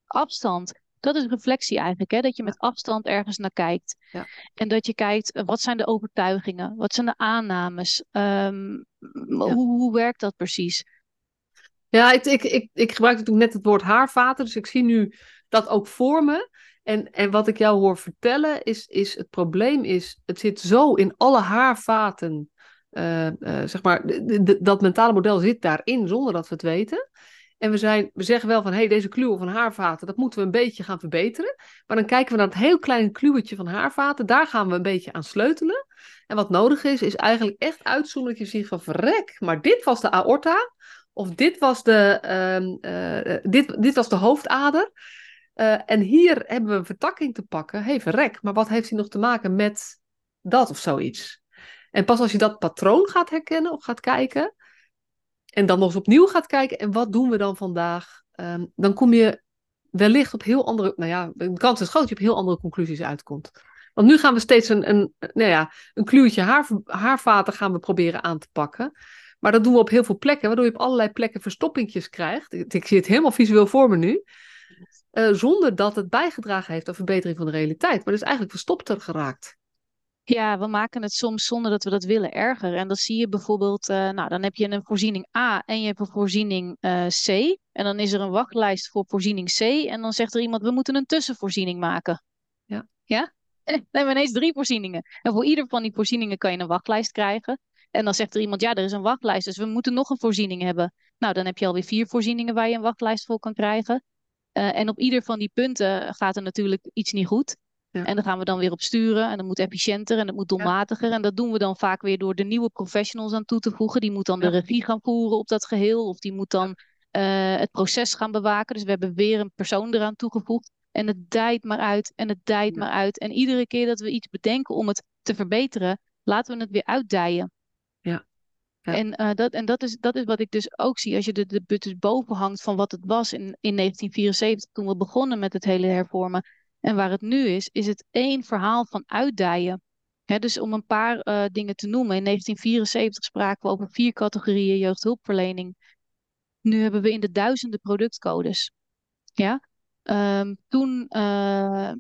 afstand, dat is reflectie eigenlijk, hè? dat je met afstand ergens naar kijkt. Ja. En dat je kijkt, eh, wat zijn de overtuigingen? Wat zijn de aannames? Um, hoe, hoe werkt dat precies? Ja, ik, ik, ik, ik gebruikte toen net het woord haarvaten, dus ik zie nu dat ook voor me. En, en wat ik jou hoor vertellen is, is het probleem is, het zit zo in alle haarvaten, uh, uh, zeg maar, dat mentale model zit daarin zonder dat we het weten. En we, zijn, we zeggen wel van, hé, hey, deze kluwen van haarvaten, dat moeten we een beetje gaan verbeteren. Maar dan kijken we naar het heel kleine kluwetje van haarvaten, daar gaan we een beetje aan sleutelen. En wat nodig is, is eigenlijk echt uitzoomen dat je ziet van, verrek, maar dit was de aorta, of dit was de, um, uh, dit, dit was de hoofdader. Uh, en hier hebben we een vertakking te pakken. Hey, verrek, maar wat heeft hij nog te maken met dat of zoiets? En pas als je dat patroon gaat herkennen of gaat kijken, en dan nog eens opnieuw gaat kijken, en wat doen we dan vandaag, ehm, dan kom je wellicht op heel andere, nou ja, de kans is groot dat je op heel andere conclusies uitkomt. Want nu gaan we steeds een, een, nou ja, een kluwtje haar, haarvaten gaan we proberen aan te pakken. Maar dat doen we op heel veel plekken, waardoor je op allerlei plekken verstoppingjes krijgt. Ik, zie het helemaal visueel voor me nu. Uh, zonder dat het bijgedragen heeft aan verbetering van de realiteit. Maar dus eigenlijk verstopter geraakt. Ja, we maken het soms zonder dat we dat willen erger. En dan zie je bijvoorbeeld, uh, nou dan heb je een voorziening A en je hebt een voorziening uh, C. En dan is er een wachtlijst voor voorziening C. En dan zegt er iemand, we moeten een tussenvoorziening maken. Ja. Ja? Dan hebben we ineens drie voorzieningen. En voor ieder van die voorzieningen kan je een wachtlijst krijgen. En dan zegt er iemand, ja, er is een wachtlijst, dus we moeten nog een voorziening hebben. Nou, dan heb je alweer vier voorzieningen waar je een wachtlijst voor kan krijgen. Uh, en op ieder van die punten gaat er natuurlijk iets niet goed. Ja. En dan gaan we dan weer op sturen en dat moet efficiënter en dat moet doelmatiger. Ja. En dat doen we dan vaak weer door de nieuwe professionals aan toe te voegen. Die moet dan ja. de regie gaan voeren op dat geheel of die moet dan uh, het proces gaan bewaken. Dus we hebben weer een persoon eraan toegevoegd. En het dijt maar uit en het dijt maar uit. En iedere keer dat we iets bedenken om het te verbeteren, laten we het weer uitdijen. En, uh, dat, en dat, is, dat is wat ik dus ook zie als je de, de boven hangt van wat het was in, in 1974 toen we begonnen met het hele hervormen. En waar het nu is, is het één verhaal van uitdijen. Dus om een paar uh, dingen te noemen. In 1974 spraken we over vier categorieën jeugdhulpverlening. Nu hebben we in de duizenden productcodes. Ja? Um, toen, uh,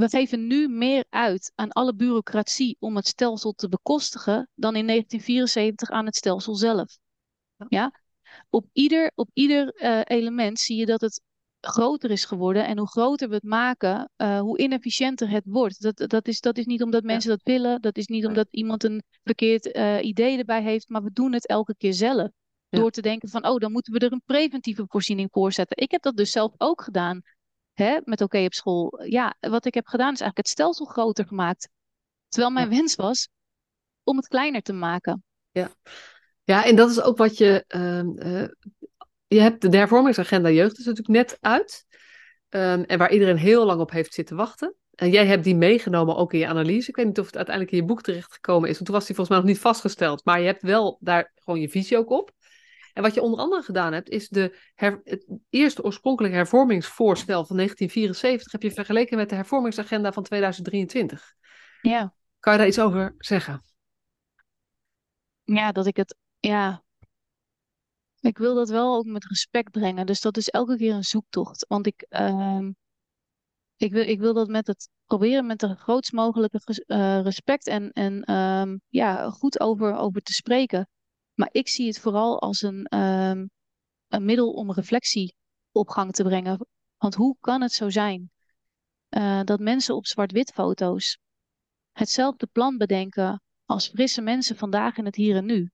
we geven nu meer uit aan alle bureaucratie om het stelsel te bekostigen dan in 1974 aan het stelsel zelf. Ja? Op ieder, op ieder uh, element zie je dat het groter is geworden. En hoe groter we het maken, uh, hoe inefficiënter het wordt. Dat, dat, is, dat is niet omdat mensen ja. dat willen. Dat is niet omdat iemand een verkeerd uh, idee erbij heeft. Maar we doen het elke keer zelf. Ja. Door te denken van, oh, dan moeten we er een preventieve voorziening voor zetten. Ik heb dat dus zelf ook gedaan. Hè, met oké okay op school. Ja, wat ik heb gedaan is eigenlijk het stelsel groter gemaakt. Terwijl mijn ja. wens was om het kleiner te maken. Ja. Ja, en dat is ook wat je uh, je hebt de hervormingsagenda jeugd is natuurlijk net uit. Um, en waar iedereen heel lang op heeft zitten wachten. En jij hebt die meegenomen ook in je analyse. Ik weet niet of het uiteindelijk in je boek terechtgekomen is. Want toen was die volgens mij nog niet vastgesteld. Maar je hebt wel daar gewoon je visie ook op. En wat je onder andere gedaan hebt, is de her, het eerste oorspronkelijke hervormingsvoorstel van 1974 heb je vergeleken met de hervormingsagenda van 2023. Ja. Kan je daar iets over zeggen? Ja, dat ik het, ja, ik wil dat wel ook met respect brengen. Dus dat is elke keer een zoektocht. Want ik, uh, ik, wil, ik wil dat met het proberen met de grootst mogelijke uh, respect en, en um, ja, goed over, over te spreken. Maar ik zie het vooral als een, um, een middel om reflectie op gang te brengen. Want hoe kan het zo zijn uh, dat mensen op zwart-wit foto's hetzelfde plan bedenken als frisse mensen vandaag in het hier en nu?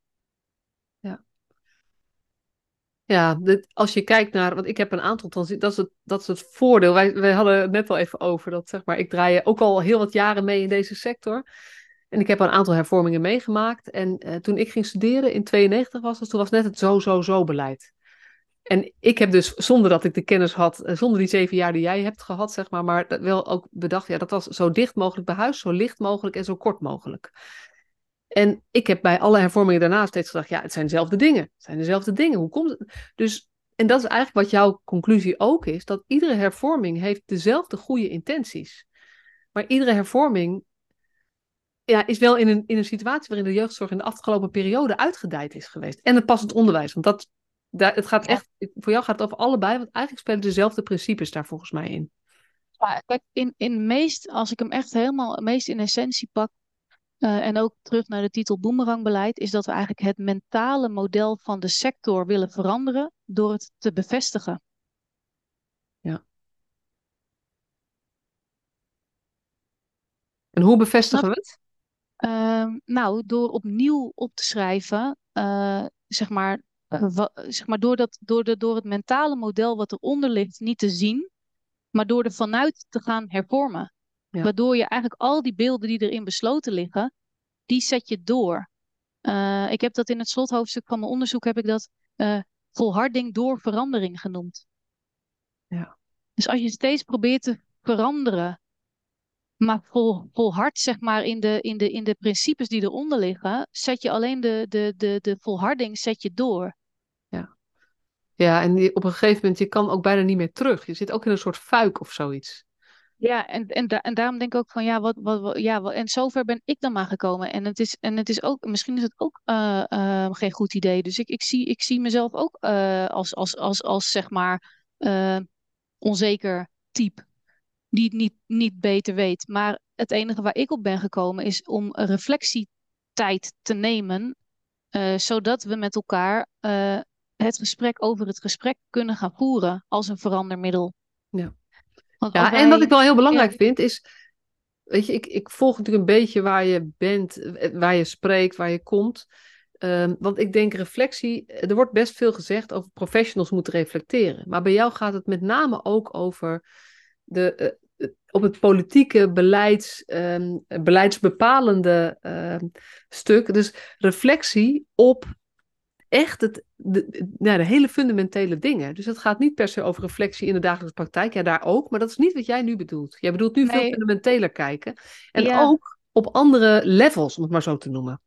Ja, dit, als je kijkt naar, want ik heb een aantal, dat is het, dat is het voordeel. Wij, wij hadden het net al even over, dat zeg maar, ik draai ook al heel wat jaren mee in deze sector. En ik heb een aantal hervormingen meegemaakt. En uh, toen ik ging studeren, in 92 was het, toen was net het zo-zo-zo beleid. En ik heb dus, zonder dat ik de kennis had, uh, zonder die zeven jaar die jij hebt gehad, zeg maar, maar wel ook bedacht, ja, dat was zo dicht mogelijk bij huis, zo licht mogelijk en zo kort mogelijk. En ik heb bij alle hervormingen daarna steeds gedacht, ja, het zijn dezelfde dingen. Het zijn dezelfde dingen. Hoe komt het? Dus, en dat is eigenlijk wat jouw conclusie ook is, dat iedere hervorming heeft dezelfde goede intenties. Maar iedere hervorming ja, is wel in een, in een situatie waarin de jeugdzorg in de afgelopen periode uitgedijd is geweest. En het passend onderwijs. Want dat, daar, het gaat echt, voor jou gaat het over allebei, want eigenlijk spelen dezelfde principes daar volgens mij in. Ja, kijk, in, in meest, als ik hem echt helemaal meest in essentie pak, uh, en ook terug naar de titel boemerangbeleid, is dat we eigenlijk het mentale model van de sector willen veranderen door het te bevestigen. Ja. En hoe bevestigen we het? Uh, nou, door opnieuw op te schrijven, uh, zeg maar, uh, zeg maar door, dat, door, de, door het mentale model wat eronder ligt niet te zien, maar door er vanuit te gaan hervormen. Ja. Waardoor je eigenlijk al die beelden die erin besloten liggen, die zet je door. Uh, ik heb dat in het slothoofdstuk van mijn onderzoek heb ik dat uh, volharding door verandering genoemd. Ja. Dus als je steeds probeert te veranderen Maar vol, volhard, zeg maar, in de, in, de, in de principes die eronder liggen, zet je alleen de, de, de, de volharding zet je door. Ja, ja en op een gegeven moment, je kan ook bijna niet meer terug. Je zit ook in een soort fuik of zoiets. Ja, en, en, en daarom denk ik ook van ja, wat, wat, ja, wat, en zover ben ik dan maar gekomen. En het is, en het is ook, misschien is het ook uh, uh, geen goed idee. Dus ik, ik, zie, ik zie mezelf ook uh, als, als, als, als zeg maar onzeker type. Die het niet, niet beter weet. Maar het enige waar ik op ben gekomen is om reflectietijd te nemen. zodat we met elkaar het gesprek over het gesprek kunnen gaan voeren als een verandermiddel. Ja ja, en wat ik wel heel belangrijk vind is, weet je, ik, ik volg natuurlijk een beetje waar je bent, eh, waar je spreekt, waar je komt. Ehm, want ik denk reflectie, er wordt best veel gezegd over professionals moeten reflecteren. Maar bij jou gaat het met name ook over de, op het politieke beleids, um, beleidsbepalende uh, stuk. Dus reflectie op echt het, de, nou, de hele fundamentele dingen. Dus het gaat niet per se over reflectie in de dagelijkse praktijk. Ja, daar ook. Maar dat is niet wat jij nu bedoelt. Jij bedoelt nu veel fundamenteler kijken. En ook op andere levels, om het maar zo te noemen.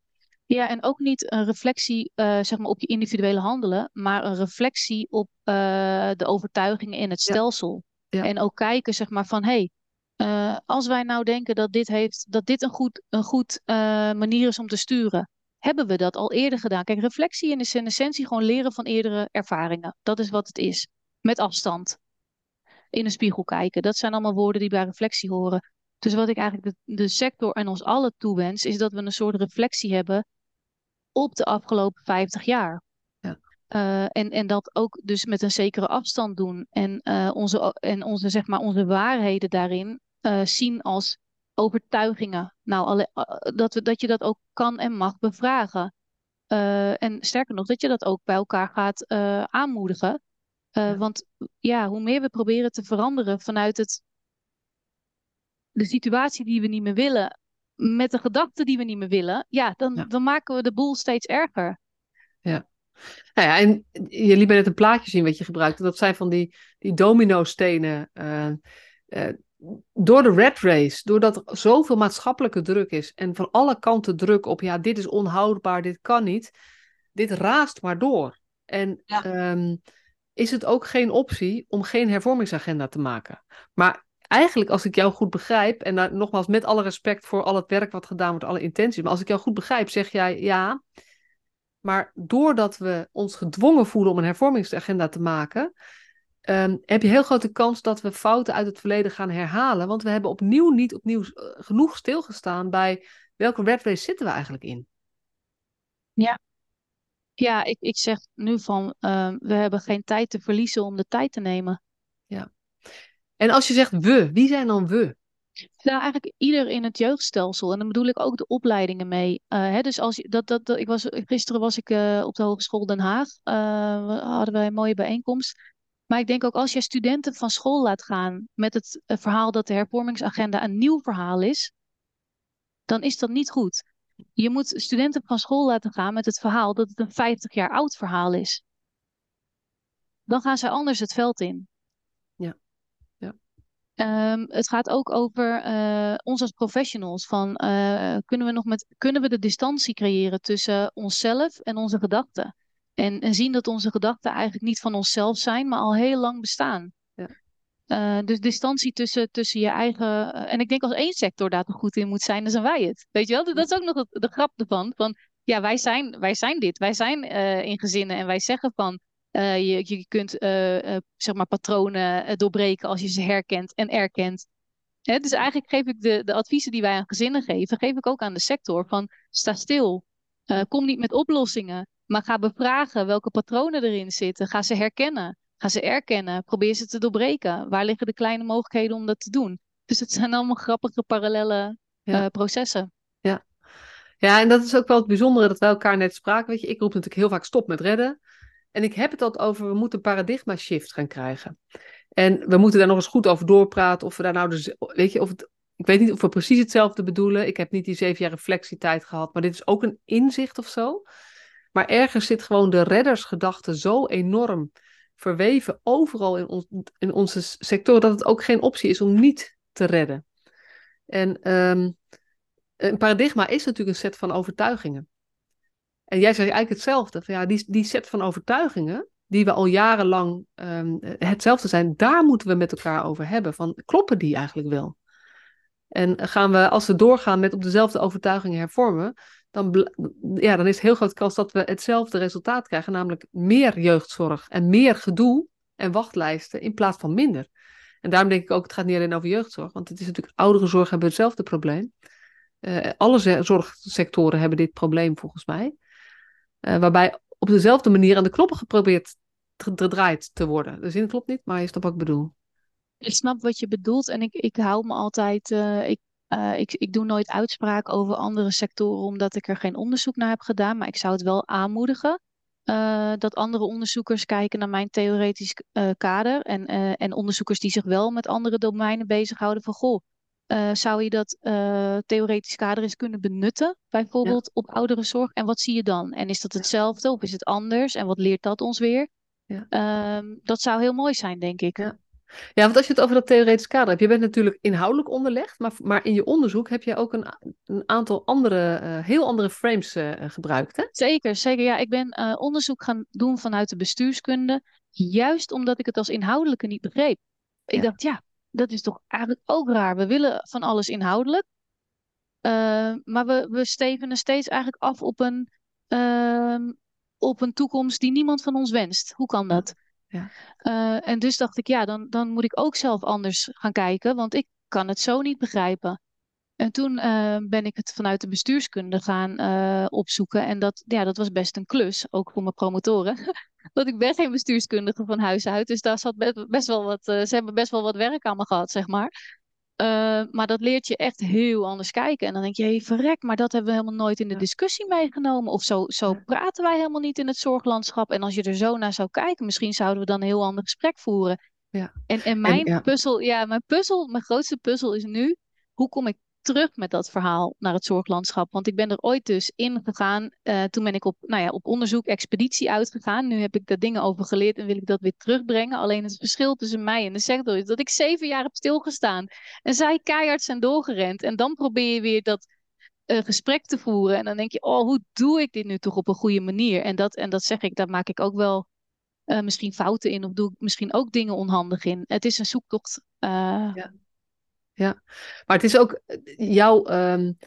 Ja, en ook niet een reflectie uh, zeg maar op je individuele handelen, maar een reflectie op uh, de overtuigingen in het stelsel. En ook kijken zeg maar van, hey, uh, als wij nou denken dat dit, heeft, dat dit een goed, een goed manier is om te sturen, hebben we dat al eerder gedaan. Kijk, reflectie is in essentie gewoon leren van eerdere ervaringen. Dat is wat het is. Met afstand. In een spiegel kijken. Dat zijn allemaal woorden die bij reflectie horen. Dus wat ik eigenlijk de, de sector en ons allen toewens, is dat we een soort reflectie hebben op de afgelopen 50 jaar. Uh, en, en dat ook dus met een zekere afstand doen. En, uh, onze, en onze, zeg maar, onze waarheden daarin uh, zien als overtuigingen. Nou, alle, eh, dat, we, dat je dat ook kan en mag bevragen. En sterker nog, dat je dat ook bij elkaar gaat aanmoedigen. Want ja, hoe meer we proberen te veranderen vanuit het, de situatie die we niet meer willen, met de gedachten die we niet meer willen, ja, dan, ja. dan maken we de boel steeds erger. Ja. Nou ja, en je liet net een plaatje zien wat je gebruikte. Dat zijn van die, die domino-stenen door de red race, doordat er zoveel maatschappelijke druk is en van alle kanten druk op, ja, dit is onhoudbaar, dit kan niet, dit raast maar door. En ehm, is het ook geen optie om geen hervormingsagenda te maken? Maar eigenlijk, als ik jou goed begrijp, en daar, nogmaals met alle respect voor al het werk wat gedaan wordt, alle intenties, maar als ik jou goed begrijp, zeg jij ja. Maar doordat we ons gedwongen voelen om een hervormingsagenda te maken, um, heb je heel grote kans dat we fouten uit het verleden gaan herhalen. Want we hebben opnieuw niet opnieuw eh, genoeg stilgestaan bij welke red race zitten we eigenlijk in. Ja, ja ik, ik zeg nu van uh, we hebben geen tijd te verliezen om de tijd te nemen. Ja. En als je zegt we, wie zijn dan we? Nou, eigenlijk ieder in het jeugdstelsel. En dan bedoel ik ook de opleidingen mee. Uh, hè, dus als je, dat, dat, ik was, gisteren was ik uh, op de Hogeschool Den Haag. Uh, hadden wij een mooie bijeenkomst. Maar ik denk ook als je studenten van school laat gaan met het eh, verhaal dat de hervormingsagenda een nieuw verhaal is, dan is dat niet goed. Je moet studenten van school laten gaan met het verhaal dat het een 50 jaar oud verhaal is. Dan gaan zij anders het veld in. Um, het gaat ook over uh, ons als professionals. Van, uh, kunnen, we nog met, kunnen we de distantie creëren tussen onszelf en onze gedachten? En, en zien dat onze gedachten eigenlijk niet van onszelf zijn, maar al heel lang bestaan. Ja. Uh, dus distantie tussen, tussen je eigen. En ik denk als één sector daar toch goed in moet zijn, dan zijn wij het. Weet je wel? Dat is ook nog de grap ervan. Van ja, wij zijn, wij zijn dit. Wij zijn in gezinnen en wij zeggen van. Je, je kunt zeg maar patronen doorbreken als je ze herkent en erkent. Hè? Dus eigenlijk geef ik de, de adviezen die wij aan gezinnen geven, geef ik ook aan de sector. Van sta stil. kom niet met oplossingen. Maar ga bevragen welke patronen erin zitten. Ga ze herkennen. Ga ze erkennen. Probeer ze te doorbreken. Waar liggen de kleine mogelijkheden om dat te doen? Dus het zijn allemaal grappige parallele ja. processen. Ja. ja, en dat is ook wel het bijzondere dat wij elkaar net spraken. Weet je, ik roep natuurlijk heel vaak stop met redden. En ik heb het altijd over, we moeten een paradigma shift gaan krijgen. En we moeten daar nog eens goed over doorpraten. Of we daar nou dus, weet je, of ik weet niet of we precies hetzelfde bedoelen. Ik heb niet die zeven jaar reflectietijd gehad, maar dit is ook een inzicht of zo. Maar ergens zit gewoon de reddersgedachte zo enorm verweven overal in, ons, in onze sector dat het ook geen optie is om niet te redden. En ehm, een paradigma is natuurlijk een set van overtuigingen. En jij zegt eigenlijk hetzelfde. Ja, die, die set van overtuigingen, die we al jarenlang um, hetzelfde zijn, daar moeten we met elkaar over hebben. Van, kloppen die eigenlijk wel? En gaan we, als we doorgaan met op dezelfde overtuigingen hervormen, dan, ja, dan is heel groot kans dat we hetzelfde resultaat krijgen, namelijk meer jeugdzorg en meer gedoe en wachtlijsten in plaats van minder. En daarom denk ik ook, het gaat niet alleen over jeugdzorg, want het is natuurlijk, ouderenzorg hebben hetzelfde probleem. Uh, alle zorgsectoren hebben dit probleem volgens mij. Uh, waarbij op dezelfde manier aan de knoppen geprobeerd gedraaid te worden. De zin klopt niet, maar je snapt wat ik bedoel. Ik snap wat je bedoelt en ik, ik hou me altijd. Uh, ik, uh, ik, ik doe nooit uitspraak over andere sectoren omdat ik er geen onderzoek naar heb gedaan. Maar ik zou het wel aanmoedigen dat andere onderzoekers kijken naar mijn theoretisch kader. En, en onderzoekers die zich wel met andere domeinen bezighouden. Van goh, zou je dat theoretisch kader eens kunnen benutten? Bijvoorbeeld ja. op ouderenzorg. En wat zie je dan? En is dat hetzelfde of is het anders? En wat leert dat ons weer? Ja. Ehm, dat zou heel mooi zijn, denk ik. Ja. Ja, want als je het over dat theoretisch kader hebt, je bent natuurlijk inhoudelijk onderlegd, maar, maar in je onderzoek heb je ook een, een aantal andere, uh, heel andere frames gebruikt. Hè? Zeker, zeker. Ja, ik ben onderzoek gaan doen vanuit de bestuurskunde, juist omdat ik het als inhoudelijke niet begreep. Ik dacht, ja, dat is toch eigenlijk ook raar. We willen van alles inhoudelijk, maar we, we stevenen steeds eigenlijk af op een, ehm, op een toekomst die niemand van ons wenst. Hoe kan dat? Ja. Uh, en dus dacht ik, ja, dan, dan moet ik ook zelf anders gaan kijken, want ik kan het zo niet begrijpen. En toen uh, ben ik het vanuit de bestuurskunde gaan uh, opzoeken. En dat, ja, dat was best een klus, ook voor mijn promotoren. Want ik ben geen bestuurskundige van huis uit. Dus daar zat best, best wel wat, ze hebben best wel wat werk aan me gehad, zeg maar. Maar dat leert je echt heel anders kijken. En dan denk je, hey, verrek, maar dat hebben we helemaal nooit in de discussie meegenomen. Of zo, zo praten wij helemaal niet in het zorglandschap. En als je er zo naar zou kijken, misschien zouden we dan een heel ander gesprek voeren. Ja. En, en mijn en, ja. puzzel, ja, mijn puzzel, mijn grootste puzzel is nu, hoe kom ik terug met dat verhaal naar het zorglandschap. Want ik ben er ooit dus in gegaan. Uh, toen ben ik op, nou ja, op onderzoek, expeditie uitgegaan. Nu heb ik daar dingen over geleerd en wil ik dat weer terugbrengen. Alleen het verschil tussen mij en de sector is dat ik zeven jaar heb stilgestaan. En zij keihard zijn doorgerend. En dan probeer je weer dat uh, gesprek te voeren. En dan denk je, oh, hoe doe ik dit nu toch op een goede manier? En dat, en dat zeg ik, daar maak ik ook wel uh, misschien fouten in. Of doe ik misschien ook dingen onhandig in. Het is een zoektocht. ja ja. Maar het is ook eh, jouw um,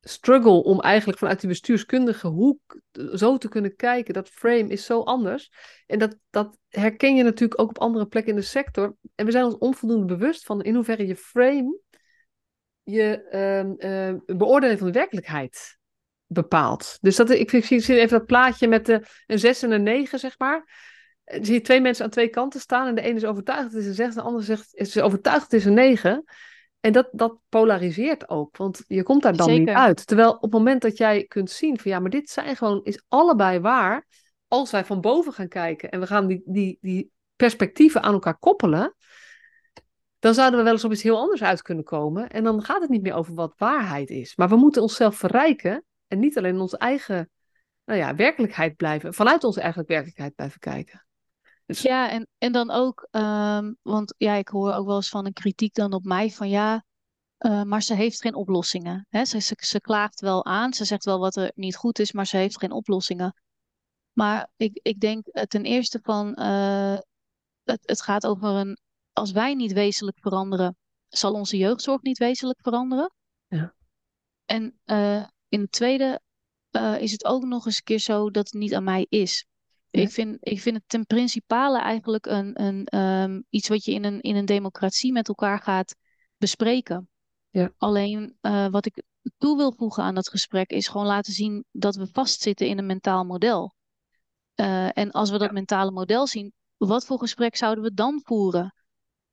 struggle om eigenlijk vanuit die bestuurskundige hoek zo te kunnen kijken. Dat frame is zo anders. En dat, dat herken je natuurlijk ook op andere plekken in de sector. En we zijn ons onvoldoende bewust van in hoeverre je frame je um, uh, beoordeling van de werkelijkheid bepaalt. Dus dat, ik, ik zie even dat plaatje met de, een 6 en een 9, zeg maar. Dan zie je twee mensen aan twee kanten staan en de ene is overtuigd dat het is een 6 en de andere zegt, is overtuigd dat het is een 9. En dat, dat polariseert ook, want je komt daar dan Zeker. niet uit. Terwijl op het moment dat jij kunt zien van ja, maar dit zijn gewoon, is allebei waar. Als wij van boven gaan kijken en we gaan die, die, die perspectieven aan elkaar koppelen, dan zouden we wel eens op iets heel anders uit kunnen komen. En dan gaat het niet meer over wat waarheid is. Maar we moeten onszelf verrijken en niet alleen onze eigen nou ja, werkelijkheid blijven, vanuit onze eigen werkelijkheid blijven kijken. Dus... Ja, en, en dan ook, um, want ja, ik hoor ook wel eens van een kritiek dan op mij van ja, uh, maar ze heeft geen oplossingen. Hè? Ze, ze, ze klaagt wel aan, ze zegt wel wat er niet goed is, maar ze heeft geen oplossingen. Maar ik, ik denk ten eerste van, uh, het, het gaat over een, als wij niet wezenlijk veranderen, zal onze jeugdzorg niet wezenlijk veranderen. Ja. En uh, in het tweede is het ook nog eens een keer zo dat het niet aan mij is. Ik, vind, ik vind het ten principale eigenlijk een, een, um, iets wat je in een, in een democratie met elkaar gaat bespreken. Ja. Alleen uh, wat ik toe wil voegen aan dat gesprek is gewoon laten zien dat we vastzitten in een mentaal model. Uh, en als we dat ja. mentale model zien, wat voor gesprek zouden we dan voeren?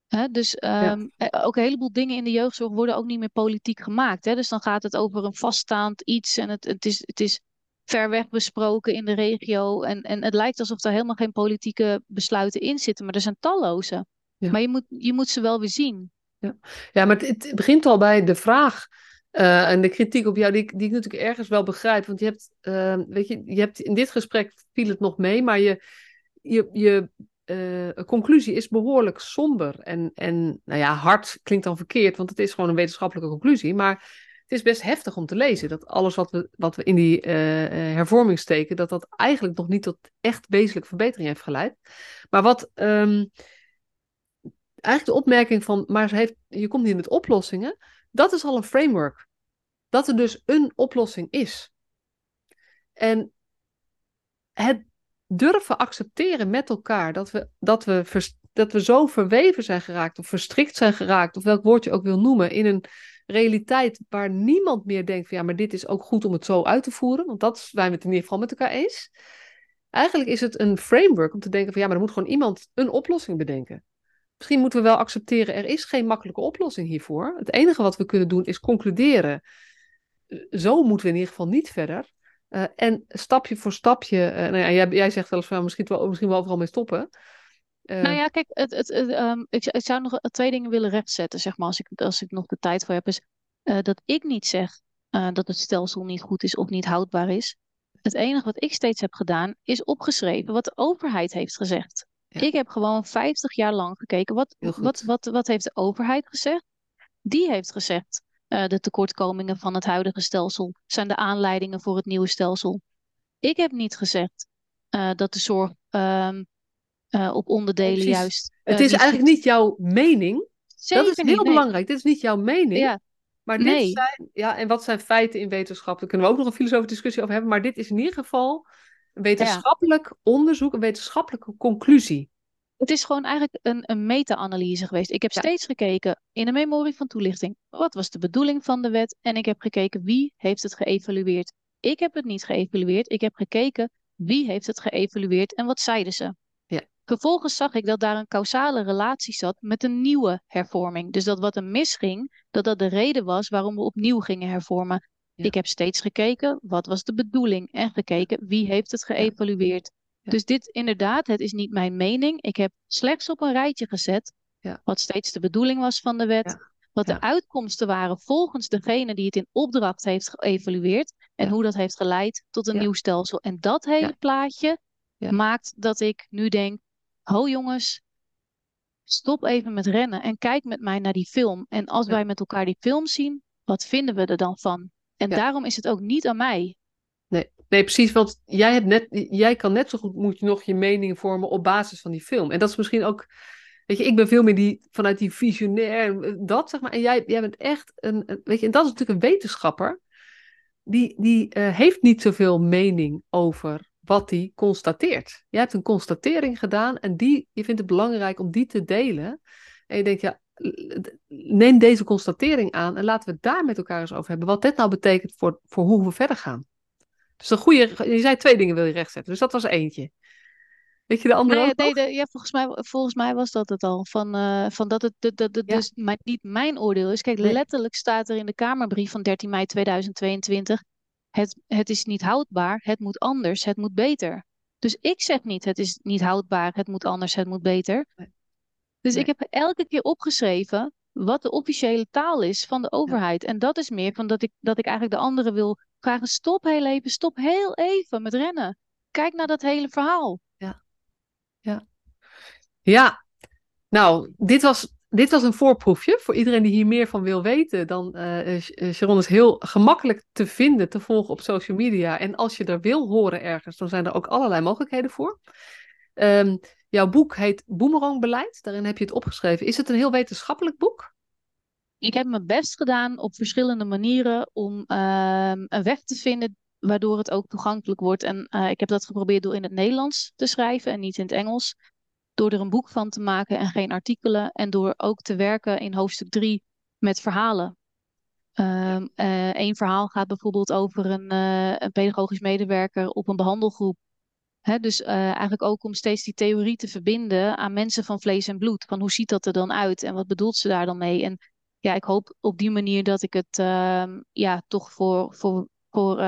Hè? Dus um, ja. ook een heleboel dingen in de jeugdzorg worden ook niet meer politiek gemaakt. Hè? Dus dan gaat het over een vaststaand iets en het, het, is, het is ver weg besproken in de regio. En, en het lijkt alsof er helemaal geen politieke besluiten in zitten, maar er zijn talloze. Ja. Maar je moet, je moet ze wel weer zien. Ja, ja maar het, het begint al bij de vraag uh, en de kritiek op jou, die, die ik natuurlijk ergens wel begrijp. Want je hebt, uh, weet je, je hebt in dit gesprek viel het nog mee, maar je, je, je uh, conclusie is behoorlijk somber. En, en nou ja, hard klinkt dan verkeerd, want het is gewoon een wetenschappelijke conclusie. Maar is best heftig om te lezen. Dat alles wat we, wat we in die uh, hervorming steken, dat dat eigenlijk nog niet tot echt wezenlijke verbetering heeft geleid. Maar wat um, eigenlijk de opmerking van, maar ze heeft, je komt niet met oplossingen, dat is al een framework. Dat er dus een oplossing is. En het durven accepteren met elkaar dat we, dat, we dat we zo verweven zijn geraakt of verstrikt zijn geraakt, of welk woord je ook wil noemen, in een realiteit waar niemand meer denkt van ja, maar dit is ook goed om het zo uit te voeren, want dat zijn we het in ieder geval met elkaar eens. Eigenlijk is het een framework om te denken van ja, maar er moet gewoon iemand een oplossing bedenken. Misschien moeten we wel accepteren, er is geen makkelijke oplossing hiervoor. Het enige wat we kunnen doen is concluderen. Zo moeten we in ieder geval niet verder. Uh, en stapje voor stapje, uh, nou ja, jij, jij, zegt wel eens van misschien, wel, misschien wel overal mee stoppen. Uh, nou ja, kijk, het, het, het um, ik, ik, zou nog twee dingen willen rechtzetten, zeg maar, als ik, als ik nog de tijd voor heb. Is dat ik niet zeg dat het stelsel niet goed is of niet houdbaar is. Het enige wat ik steeds heb gedaan, is opgeschreven wat de overheid heeft gezegd. Ja. Ik heb gewoon 50 jaar lang gekeken, wat, wat, wat, wat heeft de overheid gezegd? Die heeft gezegd, de tekortkomingen van het huidige stelsel zijn de aanleidingen voor het nieuwe stelsel. Ik heb niet gezegd dat de zorg um, uh, op onderdelen juist. het is eigenlijk niet jouw mening. Zeker dat is heel niet, belangrijk. Nee. Dit is niet jouw mening. Ja. Maar dit nee. zijn, ja, en wat zijn feiten in wetenschap? Daar kunnen we ook nog een filosofische discussie over hebben. Maar dit is in ieder geval een wetenschappelijk ja. onderzoek, een wetenschappelijke conclusie. Het is gewoon eigenlijk een, een meta-analyse geweest. Ik heb ja. steeds gekeken in de memorie van toelichting. Wat was de bedoeling van de wet? En ik heb gekeken wie heeft het geëvalueerd. Ik heb het niet geëvalueerd. Ik heb gekeken wie heeft het geëvalueerd en wat zeiden ze. Vervolgens zag ik dat daar een causale relatie zat met een nieuwe hervorming. Dus dat wat er misging, dat dat de reden was waarom we opnieuw gingen hervormen. Ja. Ik heb steeds gekeken, wat was de bedoeling? En gekeken, wie heeft het geëvalueerd? Ja. Dus dit inderdaad, het is niet mijn mening. Ik heb slechts op een rijtje gezet ja. wat steeds de bedoeling was van de wet. Wat de uitkomsten waren volgens degene die het in opdracht heeft geëvalueerd. En hoe dat heeft geleid tot een nieuw stelsel. En dat hele plaatje maakt dat ik nu denk, ho jongens, stop even met rennen en kijk met mij naar die film. En als wij met elkaar die film zien, wat vinden we er dan van? En daarom is het ook niet aan mij. Nee, nee, precies. Want jij, hebt net, jij kan net zo goed moet je nog je mening vormen op basis van die film. En dat is misschien ook. Weet je, ik ben veel meer die, vanuit die visionair, dat zeg maar. En jij, jij bent echt een, weet je, en dat is natuurlijk een wetenschapper. Die, die uh, heeft niet zoveel mening over wat hij constateert. Je hebt een constatering gedaan en die, je vindt het belangrijk om die te delen. En je denkt, ja, neem deze constatering aan en laten we het daar met elkaar eens over hebben. Wat dit nou betekent voor, voor hoe we verder gaan. Dus een goede, je zei twee dingen wil je rechtzetten, dus dat was eentje. Weet je de andere nee, ook nee, de, ja, volgens, mij, volgens mij was dat het al. Van, uh, van dat het dat, dat, dat ja. dus maar niet mijn oordeel is. Kijk, nee. letterlijk staat er in de Kamerbrief van 13 mei 2022. Het, het is niet houdbaar, het moet anders, het moet beter. Dus ik zeg niet, het is niet houdbaar, het moet anders, het moet beter. Nee. Dus ik heb elke keer opgeschreven wat de officiële taal is van de overheid. Ja. En dat is meer van dat ik, dat ik eigenlijk de anderen wil vragen: stop heel even, stop heel even met rennen. Kijk naar dat hele verhaal. Ja, ja. ja. nou, dit was, dit was een voorproefje. Voor iedereen die hier meer van wil weten, dan uh, Sharon is heel gemakkelijk te vinden, te volgen op social media. En als je er wil horen ergens, dan zijn er ook allerlei mogelijkheden voor. Um, jouw boek heet Boemerangbeleid. Daarin heb je het opgeschreven. Is het een heel wetenschappelijk boek? ik heb mijn best gedaan op verschillende manieren om uh, een weg te vinden waardoor het ook toegankelijk wordt. En ik heb dat geprobeerd door in het Nederlands te schrijven en niet in het Engels. Door er een boek van te maken en geen artikelen. En door ook te werken in hoofdstuk 3 met verhalen. Um, uh, een verhaal gaat bijvoorbeeld over een, uh, een pedagogisch medewerker op een behandelgroep. Dus eigenlijk ook om steeds die theorie te verbinden aan mensen van vlees en bloed. Van hoe ziet dat er dan uit en wat bedoelt ze daar dan mee? En ja, ik hoop op die manier dat ik het uh, ja, toch voor, voor, voor uh,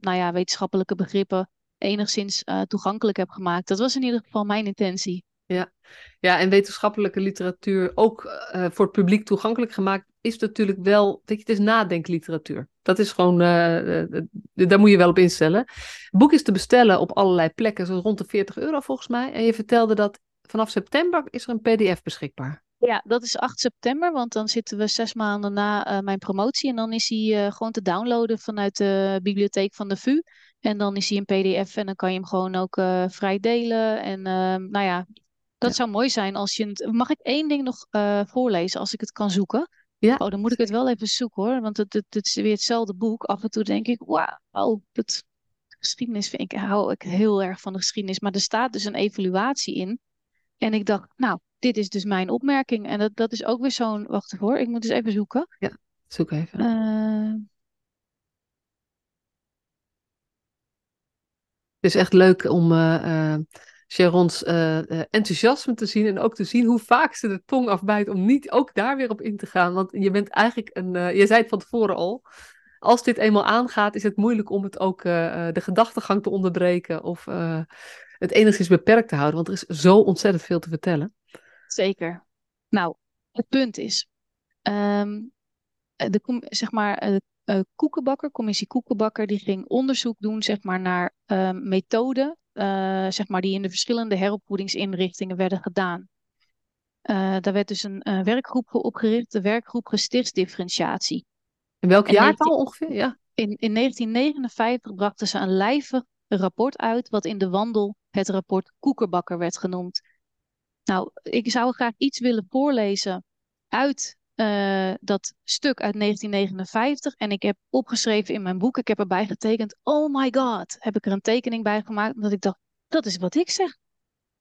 nou ja, wetenschappelijke begrippen enigszins toegankelijk heb gemaakt. Dat was in ieder geval mijn intentie. Ja, ja en wetenschappelijke literatuur ook uh, voor het publiek toegankelijk gemaakt is natuurlijk wel, weet je, het is nadenkliteratuur. Dat is gewoon, uh, daar moet je wel op instellen. Het boek is te bestellen op allerlei plekken, zo rond de 40 euro volgens mij. En je vertelde dat vanaf september is er een PDF beschikbaar. Ja, dat is 8 september, want dan zitten we zes maanden na mijn promotie. En dan is hij gewoon te downloaden vanuit de bibliotheek van de VU. En dan is hij een PDF en dan kan je hem gewoon ook uh, vrij delen. En ehm, nou ja, dat ja. zou mooi zijn als je het. Mag ik één ding nog voorlezen als ik het kan zoeken? Ja. Oh, dan moet ik het wel even zoeken hoor. Want het, het, het is weer hetzelfde boek. Af en toe denk ik, wauw, oh, dat geschiedenis vind ik, hou ik heel erg van de geschiedenis. Maar er staat dus een evaluatie in. En ik dacht, nou, dit is dus mijn opmerking. En dat, dat is ook weer zo'n. Wacht even hoor, ik moet eens even zoeken. Ja, zoek even. Uh... Het is echt leuk om uh, Sharon's uh, enthousiasme te zien. En ook te zien hoe vaak ze de tong afbijt om niet ook daar weer op in te gaan. Want je bent eigenlijk een. je zei het van tevoren al. Als dit eenmaal aangaat, is het moeilijk om het ook de gedachtegang te onderbreken. Of het enigszins beperkt te houden. Want er is zo ontzettend veel te vertellen. Zeker. Nou, het punt is, um, de, zeg maar, uh, Koekenbakker, commissie Koekenbakker, die ging onderzoek doen zeg maar, naar uh, methoden uh, zeg maar, die in de verschillende heropvoedingsinrichtingen werden gedaan. Uh, daar werd dus een werkgroep opgericht, de werkgroep gestichtsdifferentiatie. In welk jaar al ongeveer? Ja. In, in 1959 brachten ze een lijvig rapport uit, wat in de wandel het rapport Koekenbakker werd genoemd. Nou, ik zou graag iets willen voorlezen uit uh, dat stuk uit 1959. En ik heb opgeschreven in mijn boek, ik heb erbij getekend, oh my god, heb ik er een tekening bij gemaakt, omdat ik dacht, dat is wat ik zeg.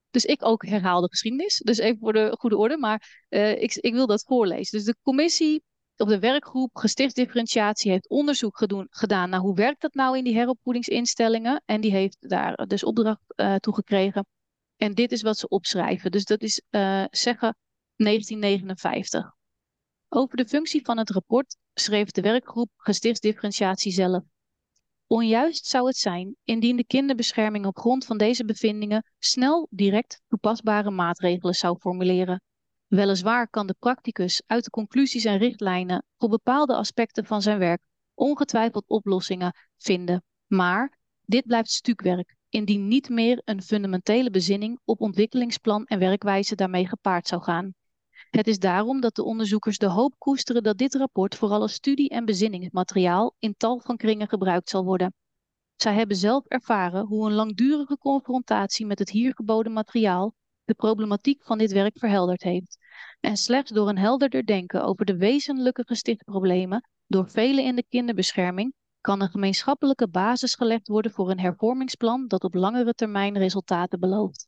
Dus ik ook herhaal de geschiedenis, dus even voor de goede orde, maar uh, ik, ik wil dat voorlezen. Dus de commissie of de werkgroep gestichtsdifferentiatie heeft onderzoek gedaan naar hoe werkt dat nou in die heropvoedingsinstellingen. En die heeft daar dus opdracht uh, toe gekregen en dit is wat ze opschrijven. Dus dat is zeggen 1959. Over de functie van het rapport schreef de werkgroep gestichtsdifferentiatie zelf. Onjuist zou het zijn indien de kinderbescherming op grond van deze bevindingen snel direct toepasbare maatregelen zou formuleren. Weliswaar kan de practicus uit de conclusies en richtlijnen voor bepaalde aspecten van zijn werk ongetwijfeld oplossingen vinden, maar dit blijft stukwerk indien niet meer een fundamentele bezinning op ontwikkelingsplan en werkwijze daarmee gepaard zou gaan. Het is daarom dat de onderzoekers de hoop koesteren dat dit rapport vooral als studie- en bezinningsmateriaal in tal van kringen gebruikt zal worden. Zij hebben zelf ervaren hoe een langdurige confrontatie met het hier geboden materiaal de problematiek van dit werk verhelderd heeft. En slechts door een helderder denken over de wezenlijke gestichtproblemen door velen in de kinderbescherming kan een gemeenschappelijke basis gelegd worden voor een hervormingsplan dat op langere termijn resultaten belooft.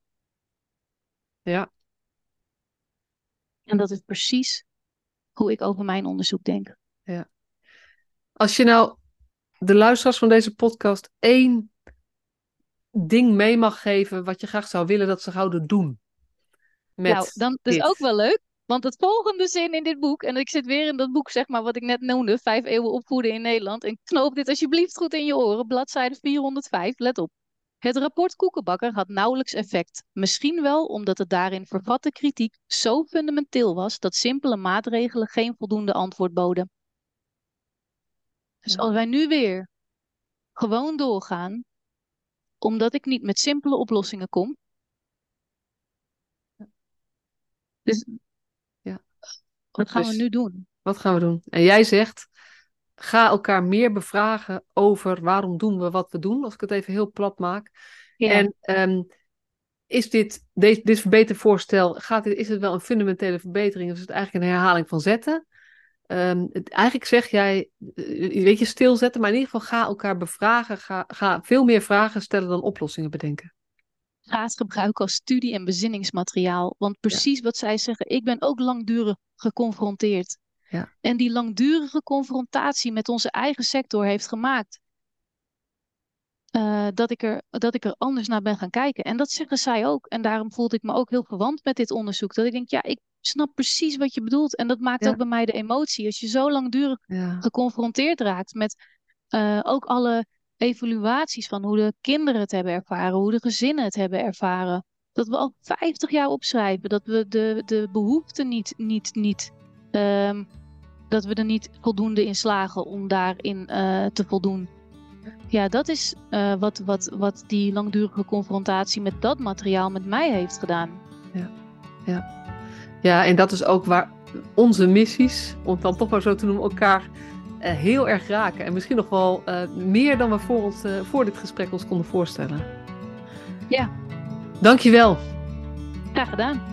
Ja. En dat is precies hoe ik over mijn onderzoek denk. Ja. Als je nou de luisteraars van deze podcast één ding mee mag geven wat je graag zou willen dat ze zouden doen. Met nou, dan is ook wel leuk. Want het volgende zin in dit boek, en ik zit weer in dat boek, zeg maar, wat ik net noemde, Vijf eeuwen opvoeden in Nederland. En knoop dit alsjeblieft goed in je oren, bladzijde 405, let op. Het rapport Koekenbakker had nauwelijks effect. Misschien wel omdat het daarin vervatte kritiek zo fundamenteel was dat simpele maatregelen geen voldoende antwoord boden. Dus als wij nu weer gewoon doorgaan, omdat ik niet met simpele oplossingen kom. Dus wat gaan we nu doen? Wat gaan we doen? En jij zegt, ga elkaar meer bevragen over waarom doen we wat we doen, als ik het even heel plat maak. Ja. En um, is dit, deze, dit verbetervoorstel, gaat dit, is het wel een fundamentele verbetering of is het eigenlijk een herhaling van zetten? Um, het, eigenlijk zeg jij, eh, weet je, stilzetten, maar in ieder geval ga elkaar bevragen, ga, ga veel meer vragen stellen dan oplossingen bedenken gaat gebruiken als studie- en bezinningsmateriaal. Want precies wat zij zeggen, ik ben ook langdurig geconfronteerd. Ja. En die langdurige confrontatie met onze eigen sector heeft gemaakt uh, dat, ik er, dat ik er anders naar ben gaan kijken. En dat zeggen zij ook. En daarom voelde ik me ook heel verwant met dit onderzoek. Dat ik denk, ja, ik snap precies wat je bedoelt. En dat maakt ook bij mij de emotie. Als je zo langdurig ja. geconfronteerd raakt met uh, ook alle evaluaties van hoe de kinderen het hebben ervaren, hoe de gezinnen het hebben ervaren. Dat we al 50 jaar opschrijven, dat we de, de behoeften niet, niet, niet um, dat we er niet voldoende in slagen om daarin uh, te voldoen. Ja, dat is uh, wat, wat, wat die langdurige confrontatie met dat materiaal met mij heeft gedaan. Ja. ja. Ja, en dat is ook waar onze missies, om het dan toch maar zo te noemen, elkaar uh, heel erg raken. En misschien nog wel meer dan we voor, ons, voor dit gesprek ons konden voorstellen. Ja. Dankjewel. Graag gedaan.